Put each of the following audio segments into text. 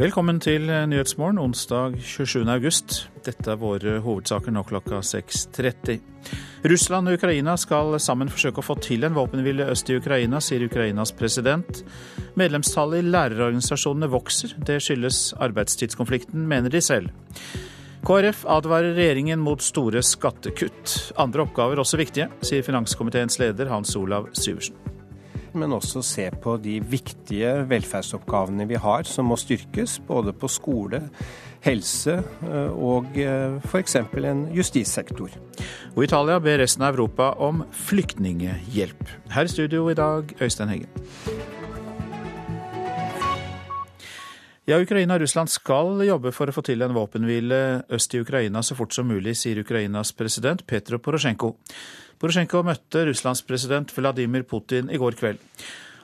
Velkommen til Nyhetsmorgen onsdag 27. august. Dette er våre hovedsaker nå klokka 6.30. Russland og Ukraina skal sammen forsøke å få til en våpenhvile øst i Ukraina, sier Ukrainas president. Medlemstallet i lærerorganisasjonene vokser. Det skyldes arbeidstidskonflikten, mener de selv. KrF advarer regjeringen mot store skattekutt. Andre oppgaver også viktige, sier finanskomiteens leder Hans Olav Syversen men også se på de viktige velferdsoppgavene vi har, som må styrkes. Både på skole, helse eh, og eh, f.eks. en justissektor. Og Italia ber resten av Europa om flyktninghjelp. Her i studio i dag, Øystein Heggen. Ja, Ukraina og Russland skal jobbe for å få til en våpenhvile øst i Ukraina så fort som mulig, sier Ukrainas president Petro Porosjenko. Porosjenko møtte Russlands president Vladimir Putin i går kveld.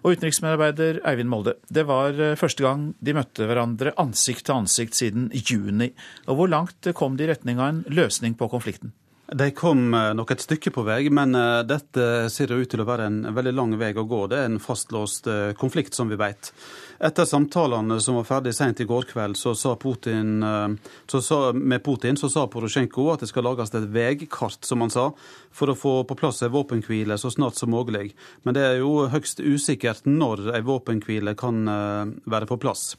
Og utenriksmedarbeider Eivind Molde, det var eh, første gang de møtte hverandre ansikt til ansikt siden juni. Og hvor langt kom de i retning av en løsning på konflikten? De kom eh, nok et stykke på vei, men eh, dette ser ut til å være en veldig lang vei å gå. Det er en fastlåst konflikt, som vi vet. Etter samtalene som var ferdig sent i går kveld, så sa Putin, eh, så sa, med Putin så sa Porosjenko at det skal lages et veikart, som han sa, for å få på plass en våpenhvile så snart som mulig. Men det er jo høgst usikkert når en våpenhvile kan eh, være på plass.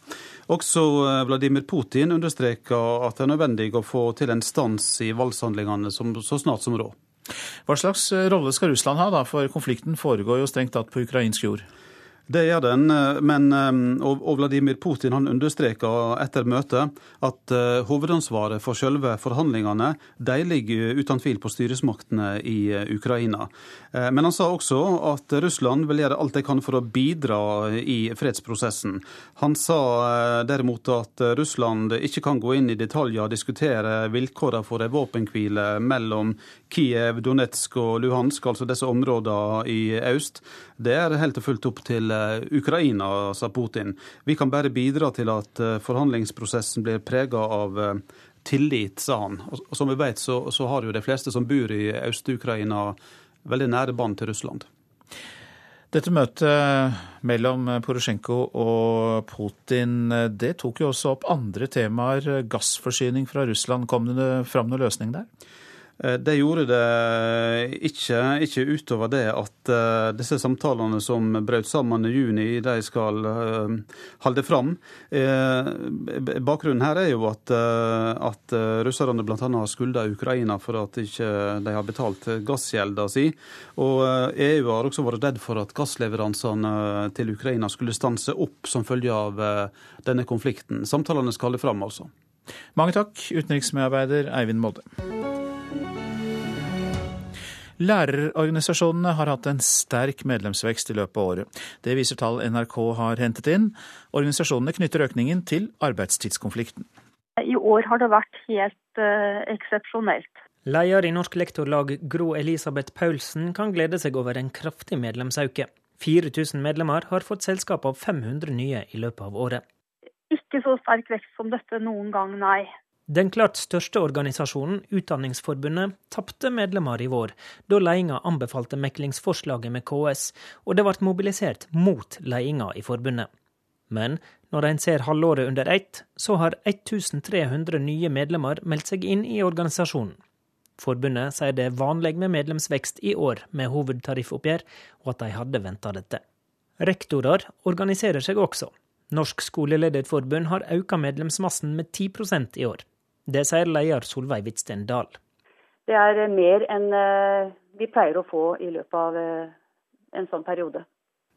Også eh, Vladimir Putin understreker at det er nødvendig å få til en stans i voldshandlingene så snart som råd. Hva slags rolle skal Russland ha, da, for konflikten foregår jo strengt tatt på ukrainsk jord? Det gjør den, eh, men eh, og Vladimir Putin han understreker etter møtet at eh, hovedansvaret for selve forhandlingene de ligger uten tvil på styresmaktene i Ukraina. Men han sa også at Russland vil gjøre alt de kan for å bidra i fredsprosessen. Han sa derimot at Russland ikke kan gå inn i detaljer og diskutere vilkårene for en våpenhvile mellom Kiev, Donetsk og Luhansk, altså disse områdene i øst. Det er helt og fullt opp til eh, Ukraina, sa Putin. Vi kan bare bidra til at eh, forhandlingsprosessen blir prega av eh, tillit, sa han. Og som vi vet, så, så har jo de fleste som bor i Øst-Ukraina, veldig nære bånd til Russland. Dette møtet mellom Porosjenko og Putin det tok jo også opp andre temaer. Gassforsyning fra Russland. Kom det fram noen løsning der? Eh, det gjorde det ikke, ikke utover det at uh, disse samtalene som brøt sammen i juni, de skal holde fram. Uh, bakgrunnen her er jo at, at russerne bl.a. har skylda Ukraina for at ikke de har betalt gassgjelda si. Og EU har også vært redd for at gassleveransene til Ukraina skulle stanse opp som følge av denne konflikten. Samtalene skal holde fram, altså. Mange takk, utenriksmedarbeider Eivind Molde. Lærerorganisasjonene har hatt en sterk medlemsvekst i løpet av året. Det viser tall NRK har hentet inn. Organisasjonene knytter økningen til arbeidstidskonflikten. I år har det vært helt uh, eksepsjonelt. Leder i Norsk Lektorlag Gro Elisabeth Paulsen kan glede seg over en kraftig medlemsauke. 4000 medlemmer har fått selskap av 500 nye i løpet av året. Ikke så sterk vekst som dette noen gang, nei. Den klart største organisasjonen, Utdanningsforbundet, tapte medlemmer i vår, da ledelsen anbefalte meklingsforslaget med KS, og det ble mobilisert mot ledelsen i forbundet. Men når en ser halvåret under ett, så har 1300 nye medlemmer meldt seg inn i organisasjonen. Forbundet sier det er vanlig med medlemsvekst i år med hovedtariffoppgjør, og at de hadde venta dette. Rektorer organiserer seg også. Norsk skolelederforbund har økt medlemsmassen med 10% i år. Det sier leder Solveig Hvitsten Dahl. Det er mer enn eh, vi pleier å få i løpet av eh, en sånn periode.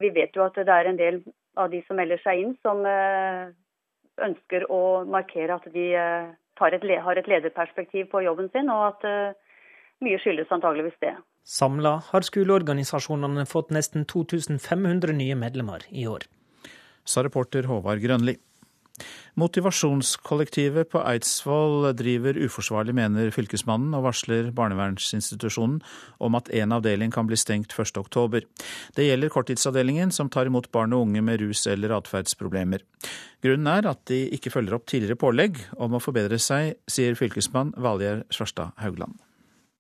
Vi vet jo at det er en del av de som melder seg inn, som eh, ønsker å markere at de et, har et lederperspektiv på jobben sin, og at mye skyldes antageligvis det. Samla har skoleorganisasjonene fått nesten 2500 nye medlemmer i år. Sa reporter Håvard Grønli. Motivasjonskollektivet på Eidsvoll driver uforsvarlig, mener fylkesmannen, og varsler barnevernsinstitusjonen om at en avdeling kan bli stengt 1.10. Det gjelder korttidsavdelingen, som tar imot barn og unge med rus- eller atferdsproblemer. Grunnen er at de ikke følger opp tidligere pålegg om å forbedre seg, sier fylkesmann Valgjerd Svarstad Haugland.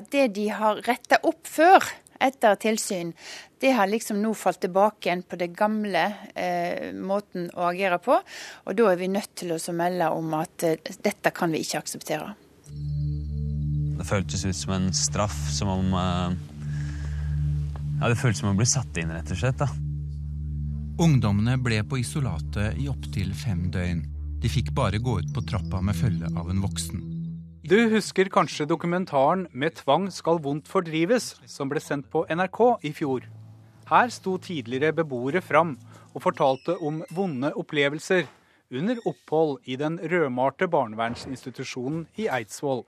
Det de har retta opp før, etter tilsyn, det har liksom nå falt tilbake igjen på det gamle eh, måten å agere på. Og da er vi nødt til å melde om at eh, dette kan vi ikke akseptere. Det føltes ut som en straff, som om eh, Ja, det føltes som å bli satt inn, rett og slett. da. Ungdommene ble på isolatet i opptil fem døgn. De fikk bare gå ut på trappa med følge av en voksen. Du husker kanskje dokumentaren 'Med tvang skal vondt fordrives', som ble sendt på NRK i fjor. Her sto tidligere beboere fram og fortalte om vonde opplevelser under opphold i den rødmalte barnevernsinstitusjonen i Eidsvoll.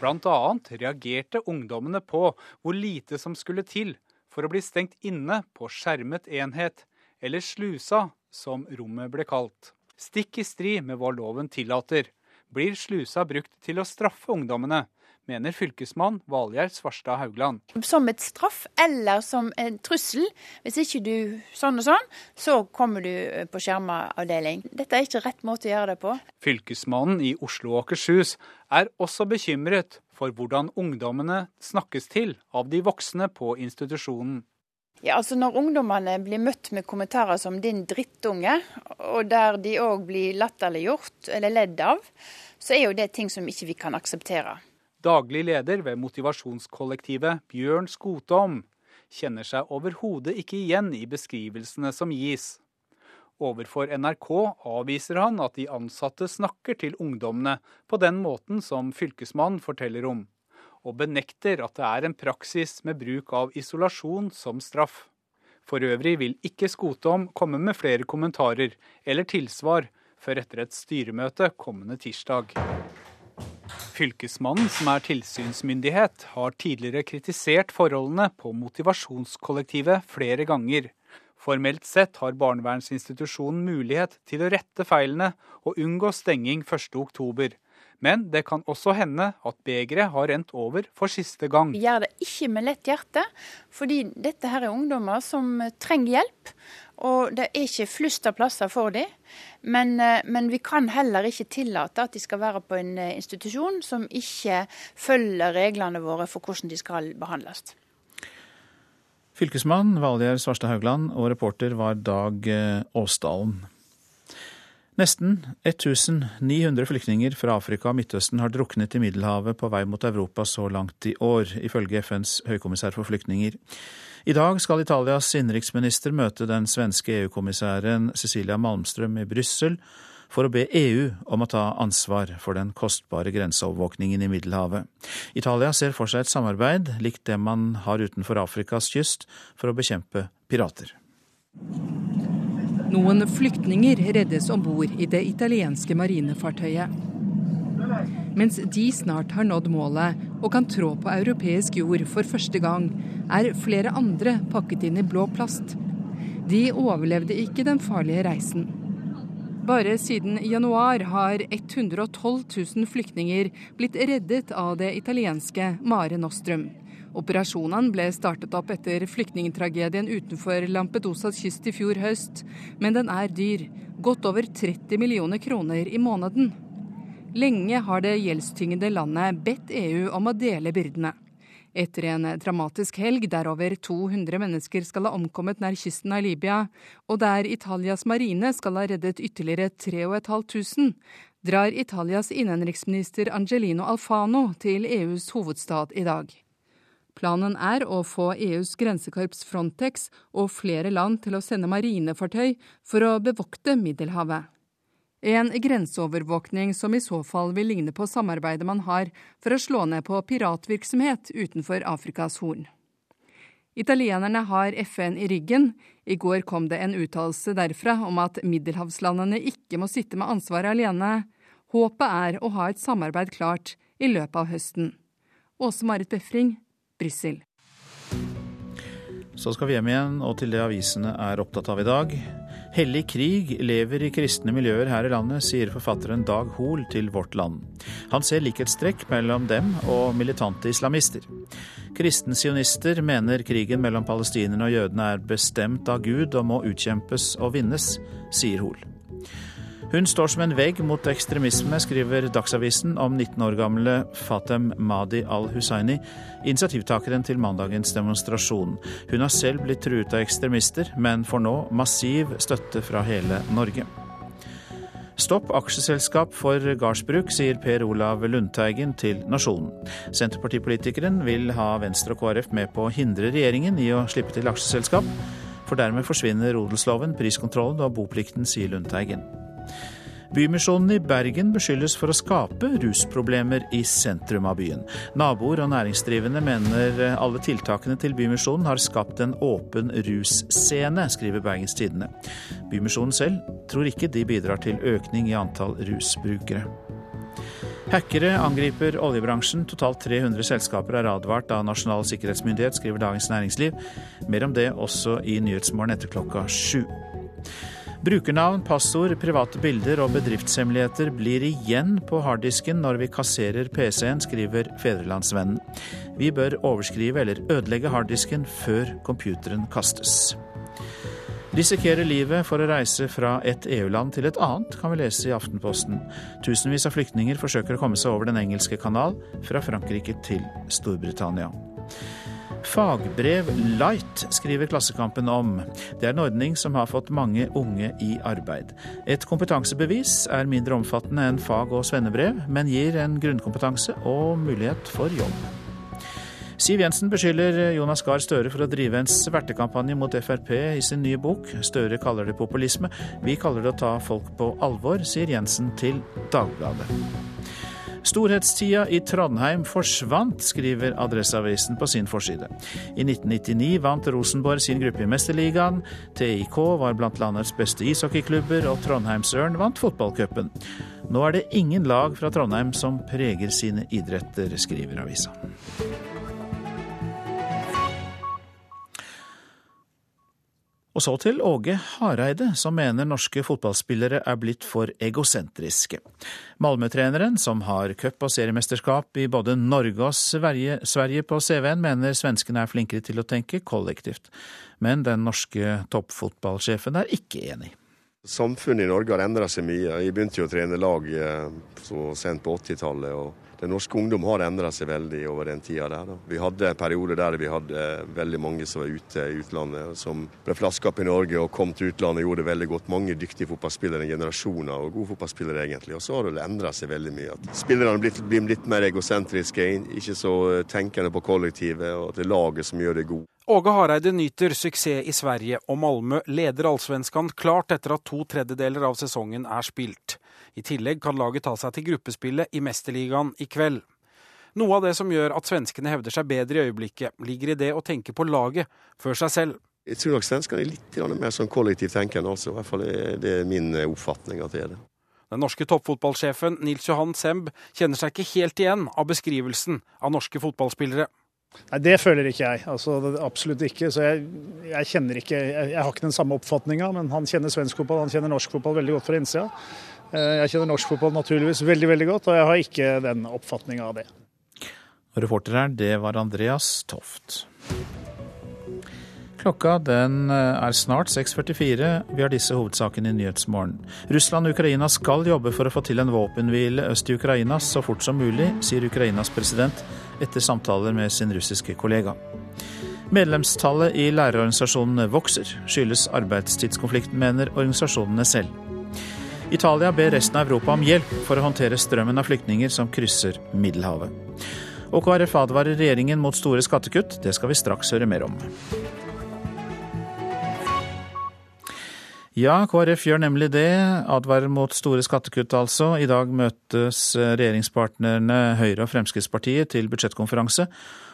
Annet reagerte ungdommene på hvor lite som skulle til for å bli stengt inne på skjermet enhet, eller slusa, som rommet ble kalt. Stikk i strid med hva loven tillater, blir slusa brukt til å straffe ungdommene, mener fylkesmann Valgjerd Svarstad Haugland. Som et straff eller som en trussel. Hvis ikke du sånn og sånn, så kommer du på skjerma avdeling. Dette er ikke rett måte å gjøre det på. Fylkesmannen i Oslo og Akershus er også bekymret for hvordan ungdommene snakkes til av de voksne på institusjonen. Ja, altså Når ungdommene blir møtt med kommentarer som 'din drittunge', og der de òg blir latterliggjort eller ledd av, så er jo det ting som ikke vi kan akseptere. Daglig leder ved motivasjonskollektivet, Bjørn Skotom, kjenner seg overhodet ikke igjen i beskrivelsene som gis. Overfor NRK avviser han at de ansatte snakker til ungdommene på den måten som fylkesmannen forteller om, og benekter at det er en praksis med bruk av isolasjon som straff. For øvrig vil ikke Skotom komme med flere kommentarer eller tilsvar før etter et styremøte kommende tirsdag. Fylkesmannen, som er tilsynsmyndighet, har tidligere kritisert forholdene på motivasjonskollektivet flere ganger. Formelt sett har barnevernsinstitusjonen mulighet til å rette feilene og unngå stenging 1.10. Men det kan også hende at begeret har rent over for siste gang. Vi gjør det ikke med lett hjerte, fordi dette her er ungdommer som trenger hjelp. Og det er ikke flust av plasser for dem. Men, eh, men, vi kan heller ikke tillate at de skal være på en eh, institusjon som ikke følger reglene våre for hvordan de skal behandles. Fylkesmann Valgjerd Svarstad Haugland og reporter var Dag eh, Åsdalen. Nesten 1900 flyktninger fra Afrika og Midtøsten har druknet i Middelhavet på vei mot Europa så langt i år, ifølge FNs høykommissær for flyktninger. I dag skal Italias innenriksminister møte den svenske EU-kommissæren Cecilia Malmström i Brussel for å be EU om å ta ansvar for den kostbare grenseovervåkningen i Middelhavet. Italia ser for seg et samarbeid likt det man har utenfor Afrikas kyst for å bekjempe pirater. Noen flyktninger reddes om bord i det italienske marinefartøyet. Mens de snart har nådd målet og kan trå på europeisk jord for første gang, er flere andre pakket inn i blå plast. De overlevde ikke den farlige reisen. Bare siden januar har 112 000 flyktninger blitt reddet av det italienske Mare Nostrum. Operasjonen ble startet opp etter flyktningtragedien utenfor Lampedusas kyst i fjor høst, men den er dyr. Godt over 30 millioner kroner i måneden. Lenge har det gjeldstyngede landet bedt EU om å dele byrdene. Etter en dramatisk helg der over 200 mennesker skal ha omkommet nær kysten av Libya, og der Italias marine skal ha reddet ytterligere 3500, drar Italias innenriksminister Angelino Alfano til EUs hovedstad i dag. Planen er å få EUs grensekorps Frontex og flere land til å sende marinefartøy for å bevokte Middelhavet. En grenseovervåkning som i så fall vil ligne på samarbeidet man har for å slå ned på piratvirksomhet utenfor Afrikas Horn. Italienerne har FN i ryggen. I går kom det en uttalelse derfra om at middelhavslandene ikke må sitte med ansvaret alene. Håpet er å ha et samarbeid klart i løpet av høsten. Åse Marit Befring, Brussel. Så skal vi hjem igjen og til det avisene er opptatt av i dag. Hellig krig lever i kristne miljøer her i landet, sier forfatteren Dag Hoel til Vårt Land. Han ser likhetstrekk mellom dem og militante islamister. Kristensionister mener krigen mellom palestinerne og jødene er bestemt av Gud og må utkjempes og vinnes, sier Hoel. Hun står som en vegg mot ekstremisme, skriver Dagsavisen om 19 år gamle Fatem Madi al-Hussaini, initiativtakeren til mandagens demonstrasjon. Hun har selv blitt truet av ekstremister, men får nå massiv støtte fra hele Norge. Stopp aksjeselskap for gardsbruk, sier Per Olav Lundteigen til Nasjonen. Senterpartipolitikeren vil ha Venstre og KrF med på å hindre regjeringen i å slippe til aksjeselskap, for dermed forsvinner odelsloven, priskontrollen og boplikten, sier Lundteigen. Bymisjonen i Bergen beskyldes for å skape rusproblemer i sentrum av byen. Naboer og næringsdrivende mener alle tiltakene til Bymisjonen har skapt en åpen russcene, skriver Bergens Tidende. Bymisjonen selv tror ikke de bidrar til økning i antall rusbrukere. Hackere angriper oljebransjen. Totalt 300 selskaper er advart av Nasjonal sikkerhetsmyndighet, skriver Dagens Næringsliv. Mer om det også i Nyhetsmorgen etter klokka sju. Brukernavn, passord, private bilder og bedriftshemmeligheter blir igjen på harddisken når vi kasserer PC-en, skriver Fedrelandsvennen. Vi bør overskrive eller ødelegge harddisken før computeren kastes. Risikere livet for å reise fra et EU-land til et annet, kan vi lese i Aftenposten. Tusenvis av flyktninger forsøker å komme seg over Den engelske kanal fra Frankrike til Storbritannia. Fagbrev Light skriver Klassekampen om. Det er en ordning som har fått mange unge i arbeid. Et kompetansebevis er mindre omfattende enn fag- og svennebrev, men gir en grunnkompetanse og mulighet for jobb. Siv Jensen beskylder Jonas Gahr Støre for å drive en svertekampanje mot Frp i sin nye bok. Støre kaller det populisme. Vi kaller det å ta folk på alvor, sier Jensen til Dagbladet. Storhetstida i Trondheim forsvant, skriver Adresseavisen på sin forside. I 1999 vant Rosenborg sin gruppe i Mesterligaen, TIK var blant landets beste ishockeyklubber, og Trondheimsørn vant fotballcupen. Nå er det ingen lag fra Trondheim som preger sine idretter, skriver avisa. Og så til Åge Hareide, som mener norske fotballspillere er blitt for egosentriske. Malmö-treneren, som har cup- og seriemesterskap i både Norge og Sverige, på CV-en, mener svenskene er flinkere til å tenke kollektivt. Men den norske toppfotballsjefen er ikke enig. Samfunnet i Norge har endra seg mye. Jeg begynte jo å trene lag eh, så sent på 80-tallet. og den norske ungdom har endra seg veldig over den tida der. Da. Vi hadde en periode der vi hadde veldig mange som var ute i utlandet, som ble flaska opp i Norge og kom til utlandet og gjorde det veldig godt. Mange dyktige fotballspillere, generasjoner og gode fotballspillere egentlig. Og så har det endra seg veldig mye. At spillerne blir, blir litt mer egosentriske, ikke så tenkende på kollektivet, og at det er laget som gjør det god. Åge Hareide nyter suksess i Sverige, og Malmö leder allsvenskan klart etter at to tredjedeler av sesongen er spilt. I tillegg kan laget ta seg til gruppespillet i Mesterligaen i kveld. Noe av det som gjør at svenskene hevder seg bedre i øyeblikket, ligger i det å tenke på laget før seg selv. Jeg tror nok svenskene er litt mer sånn kollektivt tenkende, altså. I hvert fall det er min oppfatning at det er det. Den norske toppfotballsjefen Nils Johan Semb kjenner seg ikke helt igjen av beskrivelsen av norske fotballspillere. Nei, Det føler ikke jeg. altså Absolutt ikke. Så jeg, jeg kjenner ikke jeg, har ikke den samme oppfatninga, men han kjenner svensk fotball, han kjenner norsk fotball veldig godt fra innsida. Eh, jeg kjenner norsk fotball naturligvis veldig veldig godt, og jeg har ikke den oppfatninga av det. Reporter her, det var Andreas Toft. Klokka den eh, er snart 6.44. Vi har disse hovedsakene i Nyhetsmorgen. Russland og Ukraina skal jobbe for å få til en våpenhvile øst i Ukraina så fort som mulig, sier Ukrainas president etter samtaler med sin russiske kollega. Medlemstallet i lærerorganisasjonene vokser, skyldes arbeidstidskonflikten, mener organisasjonene selv. Italia ber resten av Europa om hjelp for å håndtere strømmen av flyktninger som krysser Middelhavet. Og KrF advarer regjeringen mot store skattekutt. Det skal vi straks høre mer om. Ja, KrF gjør nemlig det. Advarer mot store skattekutt, altså. I dag møtes regjeringspartnerne Høyre og Fremskrittspartiet til budsjettkonferanse.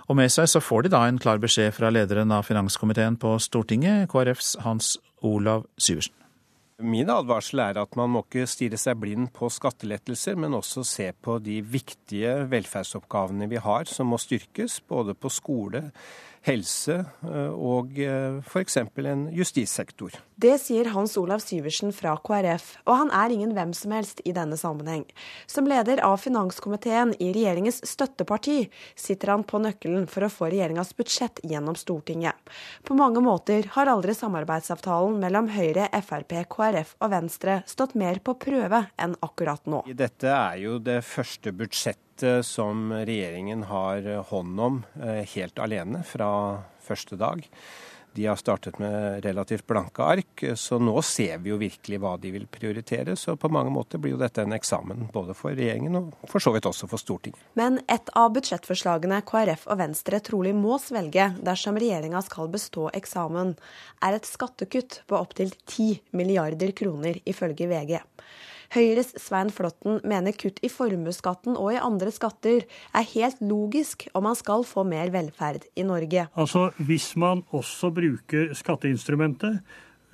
Og med seg så får de da en klar beskjed fra lederen av finanskomiteen på Stortinget, KrFs Hans Olav Syversen. Min advarsel er at man må ikke stirre seg blind på skattelettelser, men også se på de viktige velferdsoppgavene vi har, som må styrkes, både på skole, helse eh, og eh, f.eks. en justissektor. Det sier Hans Olav Syversen fra KrF, og han er ingen hvem som helst i denne sammenheng. Som leder av finanskomiteen i regjeringens støtteparti sitter han på nøkkelen for å få regjeringas budsjett gjennom Stortinget. På mange måter har aldri samarbeidsavtalen mellom Høyre, Frp, KrF KrF og Venstre stått mer på prøve enn akkurat nå. Dette er jo det første budsjettet som regjeringen har hånd om eh, helt alene fra første dag. De har startet med relativt blanke ark, så nå ser vi jo virkelig hva de vil prioritere. Så på mange måter blir jo dette en eksamen både for regjeringen og for så vidt også for Stortinget. Men et av budsjettforslagene KrF og Venstre trolig må svelge dersom regjeringa skal bestå eksamen, er et skattekutt på opptil 10 milliarder kroner, ifølge VG. Høyres Svein Flåtten mener kutt i formuesskatten og i andre skatter er helt logisk om man skal få mer velferd i Norge. Altså, Hvis man også bruker skatteinstrumentet,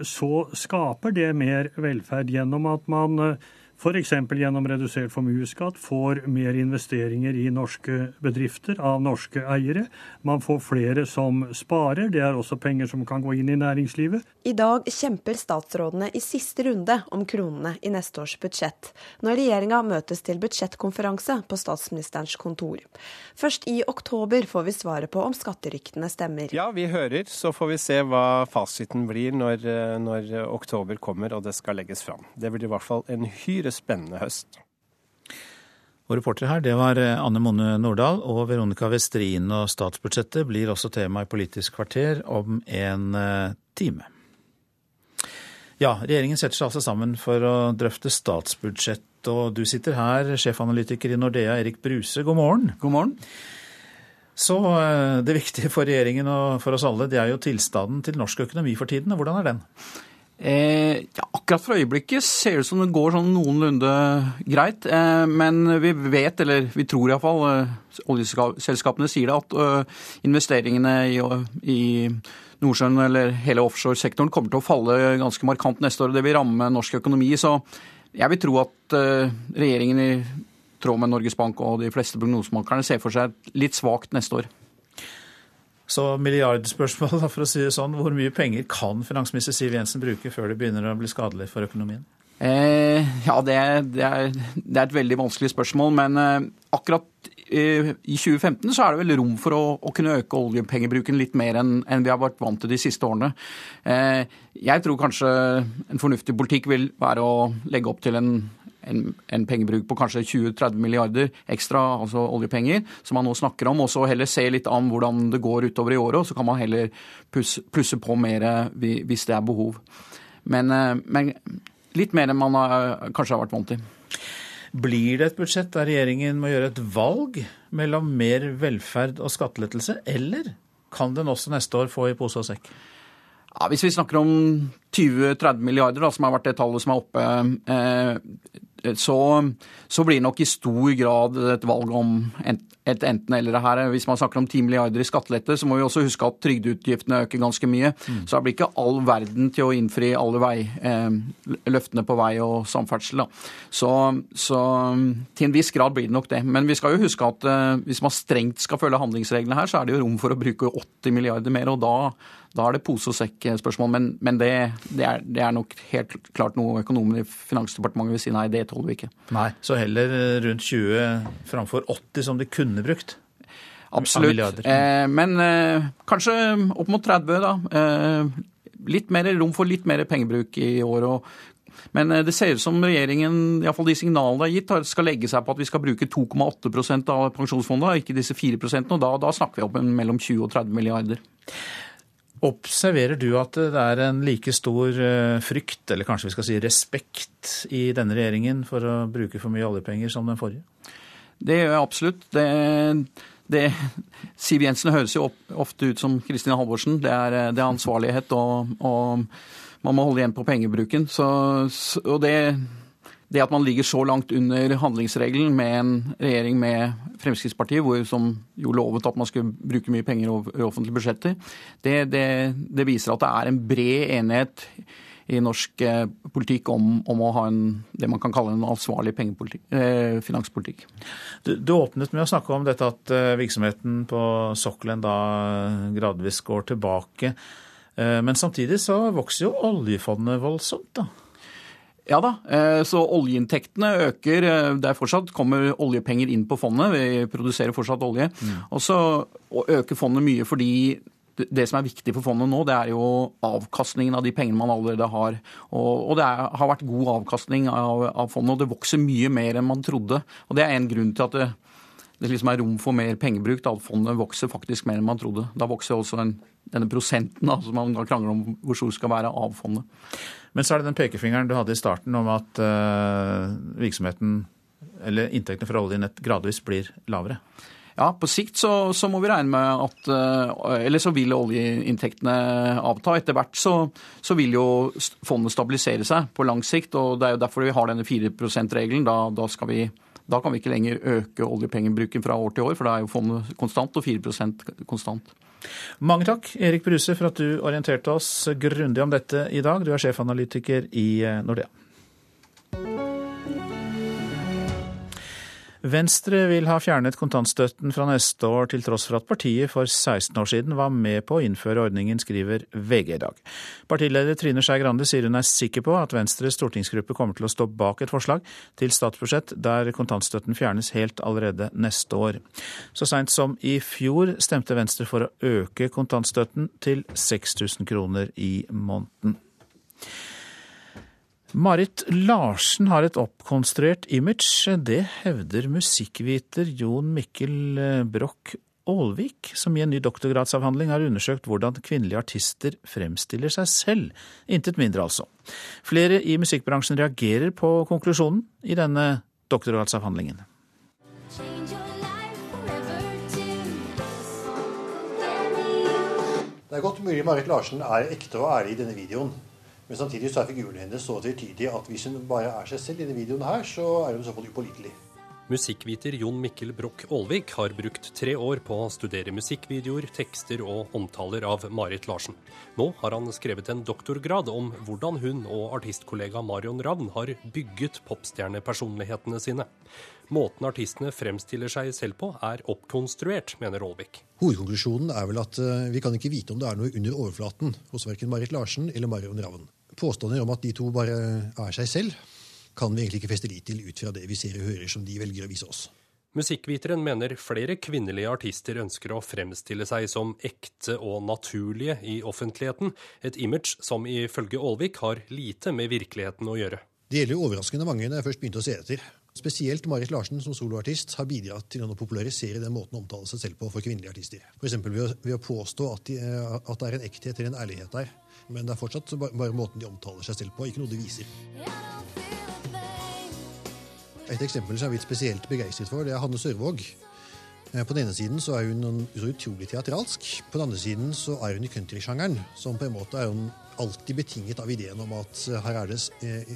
så skaper det mer velferd gjennom at man eh, F.eks. gjennom redusert formuesskatt får mer investeringer i norske bedrifter av norske eiere. Man får flere som sparer. Det er også penger som kan gå inn i næringslivet. I dag kjemper statsrådene i siste runde om kronene i neste års budsjett, når regjeringa møtes til budsjettkonferanse på statsministerens kontor. Først i oktober får vi svaret på om skatteryktene stemmer. Ja, vi hører, så får vi se hva fasiten blir når, når oktober kommer og det skal legges fram. Det blir i hvert fall en hyre spennende høst. Og reportere her, det var eh, Anne Mone Nordahl og Veronica Westrin. Og statsbudsjettet blir også tema i Politisk kvarter om en eh, time. Ja, regjeringen setter seg altså sammen for å drøfte statsbudsjett. Og du sitter her, sjefanalytiker i Nordea, Erik Bruse. God morgen. God morgen. Så eh, det viktige for regjeringen og for oss alle, det er jo tilstanden til norsk økonomi for tiden. Og Hvordan er den? Eh, ja, akkurat for øyeblikket ser det ut som det går sånn noenlunde greit. Eh, men vi vet, eller vi tror iallfall, eh, oljeselskapene sier det, at eh, investeringene i, i Nordsjøen eller hele offshoresektoren kommer til å falle ganske markant neste år. Det vil ramme norsk økonomi. Så jeg vil tro at eh, regjeringen i tråd med Norges Bank og de fleste prognosemakerne ser for seg litt svakt neste år. Så milliardspørsmål, for å si det sånn. Hvor mye penger kan finansminister Siv Jensen bruke før det begynner å bli skadelig for økonomien? Eh, ja, det, det, er, det, er, et veldig vanskelig spørsmål. Men eh, akkurat eh, i 2015 så er det vel rom for å, å kunne øke oljepengebruken litt mer enn, enn, vi har vært vant til de siste årene. Eh, jeg tror kanskje en fornuftig politikk vil være å legge opp til en en, en, pengebruk på kanskje 20-30 milliarder ekstra, altså oljepenger, som man nå snakker om. Og så heller se litt an hvordan det går utover i året, og så kan man heller plusse, plusse på mer hvis det er behov. Men, eh, men, litt mer enn man har, kanskje har vært vant til. Blir det et budsjett der regjeringen må gjøre et valg mellom mer velferd og skattelettelse, eller kan den også neste år få i pose og sekk? Ja, Hvis vi snakker om 20-30 milliarder, da, som har vært det tallet som er oppe, eh, så, så, blir det nok i stor grad et valg om et enten-eller her. Hvis man snakker om 10 milliarder i skattelette, så må vi også huske at trygdeutgiftene øker ganske mye. Mm. Så det blir ikke all verden til å innfri alle vei, eh, løftene på vei og samferdsel. Så, så, til en viss grad blir det nok det. Men vi skal jo huske at eh, hvis man strengt skal følge handlingsreglene her, så er det jo rom for å bruke 80 milliarder mer. og da da er det pose og sekk-spørsmål, men, men det, det, er, det, er, nok helt klart noe økonomer i Finansdepartementet vil si nei, det tåler vi ikke. Nei, Så heller rundt 20 framfor 80 som de kunne brukt? Absolutt. Eh, men eh, kanskje opp mot 30, da. Eh, litt mer rom for litt mer pengebruk i år. Og, men eh, det ser ut som regjeringen, iallfall de signalene det har gitt, skal legge seg på at vi skal bruke 2,8% av pensjonsfondet, ikke disse 4 og da, da snakker vi om mellom 20 og 30 milliarder. Observerer du at det er en like stor eh, frykt, eller kanskje vi skal si respekt, i denne regjeringen for å bruke for mye oljepenger som den forrige? Det gjør jeg absolutt. Det, det, Siv Jensen høres jo ofte ut som Kristin Halvorsen. Det er, det er ansvarlighet, og, og, man må holde igjen på pengebruken. Så, og det det at man ligger så langt under handlingsregelen med en regjering med Fremskrittspartiet, hvor, som jo lovet at man skulle bruke mye penger over offentlige budsjetter, det, det, det, viser at det er en bred enighet i norsk eh, politikk om, om, å ha en, det man kan kalle en ansvarlig eh, finanspolitikk. Du, du, åpnet med å snakke om dette at eh, virksomheten på sokkelen da gradvis går tilbake. Eh, men samtidig så vokser jo oljefondet voldsomt, da? Ja da, eh, så oljeinntektene øker. Eh, det er fortsatt kommer oljepenger inn på fondet. Vi produserer fortsatt olje. Mm. Og så øker fondet mye fordi det som er viktig for fondet nå, det er jo avkastningen av de pengene man allerede har. Og, og det er, har vært god avkastning av, av, fondet, og det vokser mye mer enn man trodde. Og Det er en grunn til at det, det liksom er rom for mer pengebruk. Da, fondet vokser faktisk mer enn man trodde. Da vokser også en, denne prosenten da, som man da krangler om hvor stor skal være av fondet. Men så er det den pekefingeren du hadde i starten om at uh, virksomheten, eller inntektene fra oljenett gradvis blir lavere. Ja, på sikt så, så, må vi regne med at eh, Eller så vil oljeinntektene avta. Etter hvert så, så, vil jo fondet stabilisere seg på lang sikt. og Det er jo derfor vi har denne 4 %-regelen. Da, da, da, kan vi ikke lenger øke oljepengebruken fra år til år, for da er jo fondet konstant og 4% konstant. Mange takk, Erik Bruse, for at du orienterte oss grundig om dette i dag. Du er sjefanalytiker i eh, Nordea. Venstre vil ha fjernet kontantstøtten fra neste år, til tross for at partiet for 16 år siden var med på å innføre ordningen, skriver VG i dag. Partileder Trine Skei Grande sier hun er sikker på at Venstres stortingsgruppe kommer til å stå bak et forslag til statsbudsjett der kontantstøtten fjernes helt allerede neste år. Så seint som i fjor stemte Venstre for å øke kontantstøtten til 6000 kroner i måneden. Marit Larsen har et oppkonstruert image. Det hevder musikkviter Jon Mikkel eh, Broch Aalvik, som i en ny doktorgradsavhandling har undersøkt hvordan kvinnelige artister fremstiller seg selv. Intet mindre, altså. Flere i musikkbransjen reagerer på konklusjonen i denne doktorgradsavhandlingen. Det er godt mulig Marit Larsen er ekte og ærlig i denne videoen. Men samtidig så er figuren hennes så tvetydig at hvis hun bare er seg selv i denne videoen her, så er hun i så fall upålitelig. Musikkviter Jon Mikkel Broch Aalvik har brukt tre år på å studere musikkvideoer, tekster og omtaler av Marit Larsen. Nå har han skrevet en doktorgrad om hvordan hun og artistkollega Marion Ravn har bygget popstjernepersonlighetene sine. Måten artistene fremstiller seg selv på, er oppkonstruert, mener Aalvik. Hovedkonklusjonen er vel at eh, vi kan ikke vite om det er noe under overflaten hos verken Marit Larsen eller Marion Ravn. Påstander om at de to bare er seg selv, kan vi egentlig ikke feste lit til ut fra det vi ser og hører som de velger å vise oss. Musikkviteren mener flere kvinnelige artister ønsker å fremstille seg som ekte og naturlige i offentligheten, et image som ifølge Aalvik har lite med virkeligheten å gjøre. Det gjelder jo overraskende mange når jeg først begynte å se etter. Spesielt Marit Larsen som soloartist har bidratt til å popularisere den måten å omtale seg selv på for kvinnelige artister. F.eks. Ved, ved å påstå at, de, at, det er en ekthet eller en ærlighet der. Men det er fortsatt bare måten de omtaler seg selv på, ikke noe de viser. Et eksempel som jeg er litt spesielt begeistret for, det er Hanne Sørvåg. Eh, på den ene siden så er hun så utrolig teatralsk. På den andre siden så er hun i countrysjangeren, som på en måte er hun alltid betinget av ideen om at eh, her, det, eh,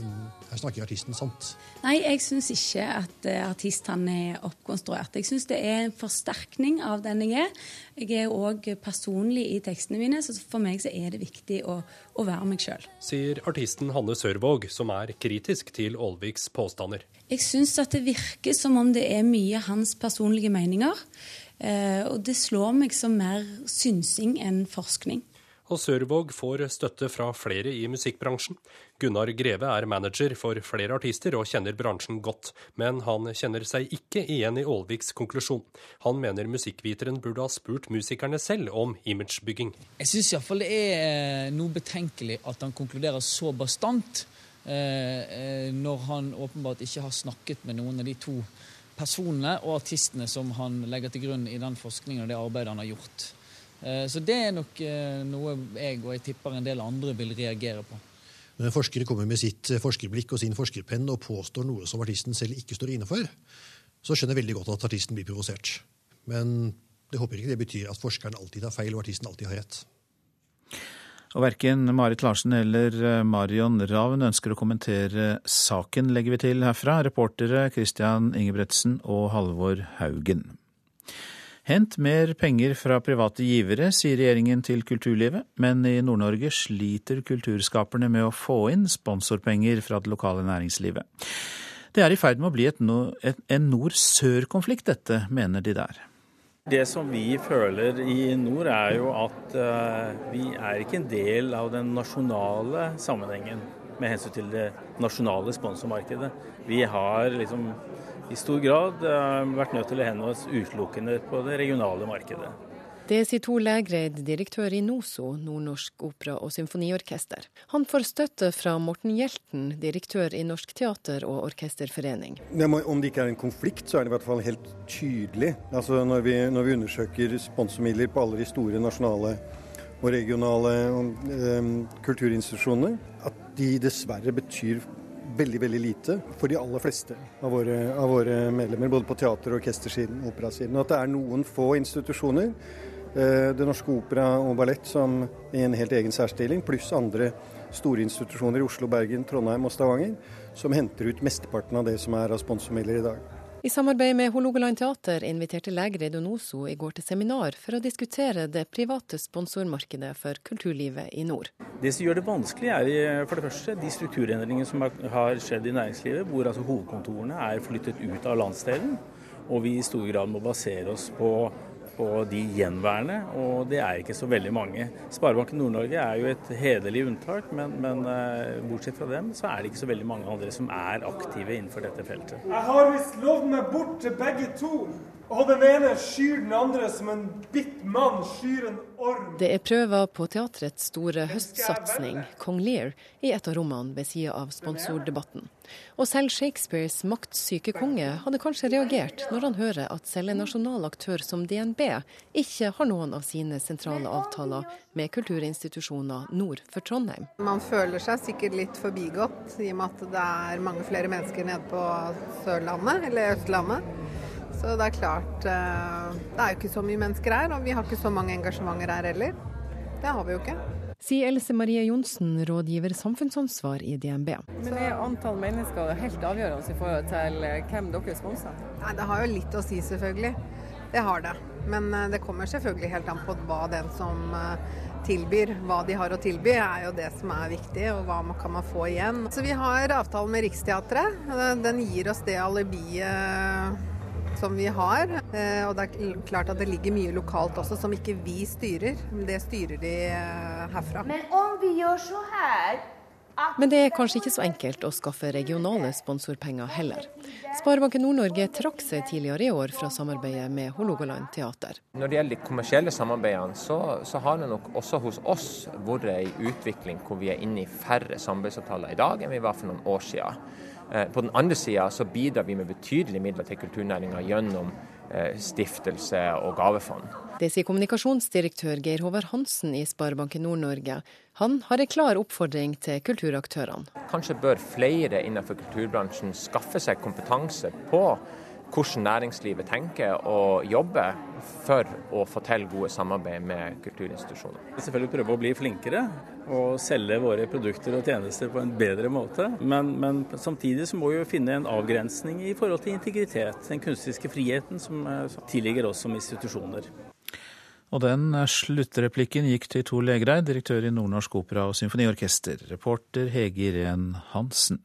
her snakker artisten sant. Nei, jeg syns ikke at artistene er oppkonstruert. Jeg syns det er en forsterkning av den jeg er. Jeg er òg personlig i tekstene mine, så for meg så er det viktig å, å være meg sjøl. Sier artisten Hanne Sørvåg, som er kritisk til Aalviks påstander. Jeg syns at det virker som om det er mye hans personlige meninger. Eh, og det slår meg som mer synsing enn forskning. Og Sørvåg får støtte fra flere i musikkbransjen. Gunnar Greve er manager for flere artister og kjenner bransjen godt, men han kjenner seg ikke igjen i Aalviks konklusjon. Han mener musikkviteren burde ha spurt musikerne selv om imagebygging. Jeg syns iallfall det er eh, noe betenkelig at han konkluderer så bastant Eh, eh, når han åpenbart ikke har snakket med noen av de to personene og artistene som han legger til grunn i den forskningen og det arbeidet han har gjort. Eh, så det er nok noe jeg og jeg tipper en del andre vil reagere på. Når en forsker kommer med sitt forskerblikk og sin forskerpenn og påstår noe som artisten selv ikke står inne for, så skjønner jeg veldig godt at artisten blir provosert. Men det håper ikke det betyr at forskeren alltid har feil og artisten alltid har rett. Og verken Marit Larsen eller eh, Marion Ravn ønsker å kommentere saken, legger vi til herfra. Reportere Christian Ingebretsen og Halvor Haugen. Hent mer penger fra private givere, sier regjeringen til kulturlivet, men i Nord-Norge sliter kulturskaperne med å få inn sponsorpenger fra det lokale næringslivet. Det er i ferd med å bli en nord-sør-konflikt, dette, mener de der. Det som vi føler i nord, er jo at uh, vi er ikke en del av den nasjonale sammenhengen med hensyn til det nasjonale sponsormarkedet. Vi har liksom i stor grad uh, vært nødt til å henvende oss utelukkende på det regionale markedet. Det sier Tor Lægreid, direktør i NOSO, Nordnorsk opera- og symfoniorkester. Han får støtte fra Morten Hjelten, direktør i Norsk teater- og orkesterforening. Om det ikke er en konflikt, så er det i hvert fall helt tydelig. Altså når, vi, når vi undersøker sponsormidler på alle de store nasjonale og regionale um, kulturinstitusjonene, at de dessverre betyr veldig veldig lite for de aller fleste av våre, av våre medlemmer, både på teater- og orkestersiden og operasiden. Og at det er noen få institusjoner Eh, det Norske Opera og Ballett som i en helt egen særstilling, pluss andre store institusjoner i Oslo, Bergen, Trondheim og Stavanger, som henter ut mesteparten av det som er av sponsormidler i dag. I samarbeid med Hålogaland teater inviterte lege og Noso i går til seminar for å diskutere det private sponsormarkedet for kulturlivet i nord. Det som gjør det vanskelig, er for det første de strukturendringene som har skjedd i næringslivet, hvor altså hovedkontorene er flyttet ut av landsdelen, og vi i stor grad må basere oss på på de gjenværende, og det er ikke så veldig mange. Sparebanken Nord-Norge er jo et hederlig unntak, men, men uh, bortsett fra dem, så er det ikke så veldig mange andre som er aktive innenfor dette feltet. Jeg har visst lovd meg bort til begge to. Og den ene skyr den andre som en bitt mann skyr en orm. Det er prøver på teatrets store høstsatsing, Kong Lear, i et av rommene ved sida av sponsordebatten. Og selv Shakespeares maktsyke konge hadde kanskje reagert når han hører at selv en nasjonal aktør som DNB ikke har noen av sine sentrale avtaler med kulturinstitusjoner nord for Trondheim. Man føler seg sikkert litt forbigått i og med at det er mange flere mennesker nede på Sørlandet, eller Østlandet. Så det er klart eh, Det er jo ikke så mye mennesker her, og vi har ikke så mange engasjementer her heller. Det har vi jo ikke. Sier Else Marie Johnsen, rådgiver samfunnsansvar i DNB. Men er antall mennesker helt avgjørende i forhold til eh, hvem dere sponser? Nei, Det har jo litt å si, selvfølgelig. Det har det. Men eh, det kommer selvfølgelig helt an på hva den som tilbyr, hva de har å tilby, er jo det som er viktig, og hva kan man få igjen. Så Vi har avtale med Riksteatret. Den gir oss det alibiet som vi har. Eh, og det er klart at det ligger mye lokalt også som ikke vi styrer. Det styrer de eh, herfra. Men om vi gjør så her men det er kanskje ikke så enkelt å skaffe regionale sponsorpenger heller. Sparebanken Nord-Norge trakk seg tidligere i år fra samarbeidet med Hålogaland teater. Når det gjelder de kommersielle samarbeidene, så, så, har det nok også hos oss vært en utvikling hvor vi er inne i færre samarbeidsavtaler i dag enn vi var for noen år siden. Eh, på den andre sida så bidrar vi med betydelige midler til kulturnæringa gjennom eh, stiftelse og gavefond. Det sier kommunikasjonsdirektør Geir Håvard Hansen i Sparebanken Nord-Norge. Han har en klar oppfordring til kulturaktørene. Kanskje bør flere innenfor kulturbransjen skaffe seg kompetanse på hvordan næringslivet tenker og jobber for å få til gode samarbeid med kulturinstitusjoner. Vi Selvfølgelig prøve å bli flinkere og selge våre produkter og tjenester på en bedre måte. Men, men samtidig så må vi jo finne en avgrensning i forhold til integritet, den kunstiske friheten som, eh, tilligger oss som institusjoner. Og den sluttreplikken gikk til Tor Legreid, direktør i Nordnorsk Opera og Symfoniorkester. Reporter Hege Irén Hansen.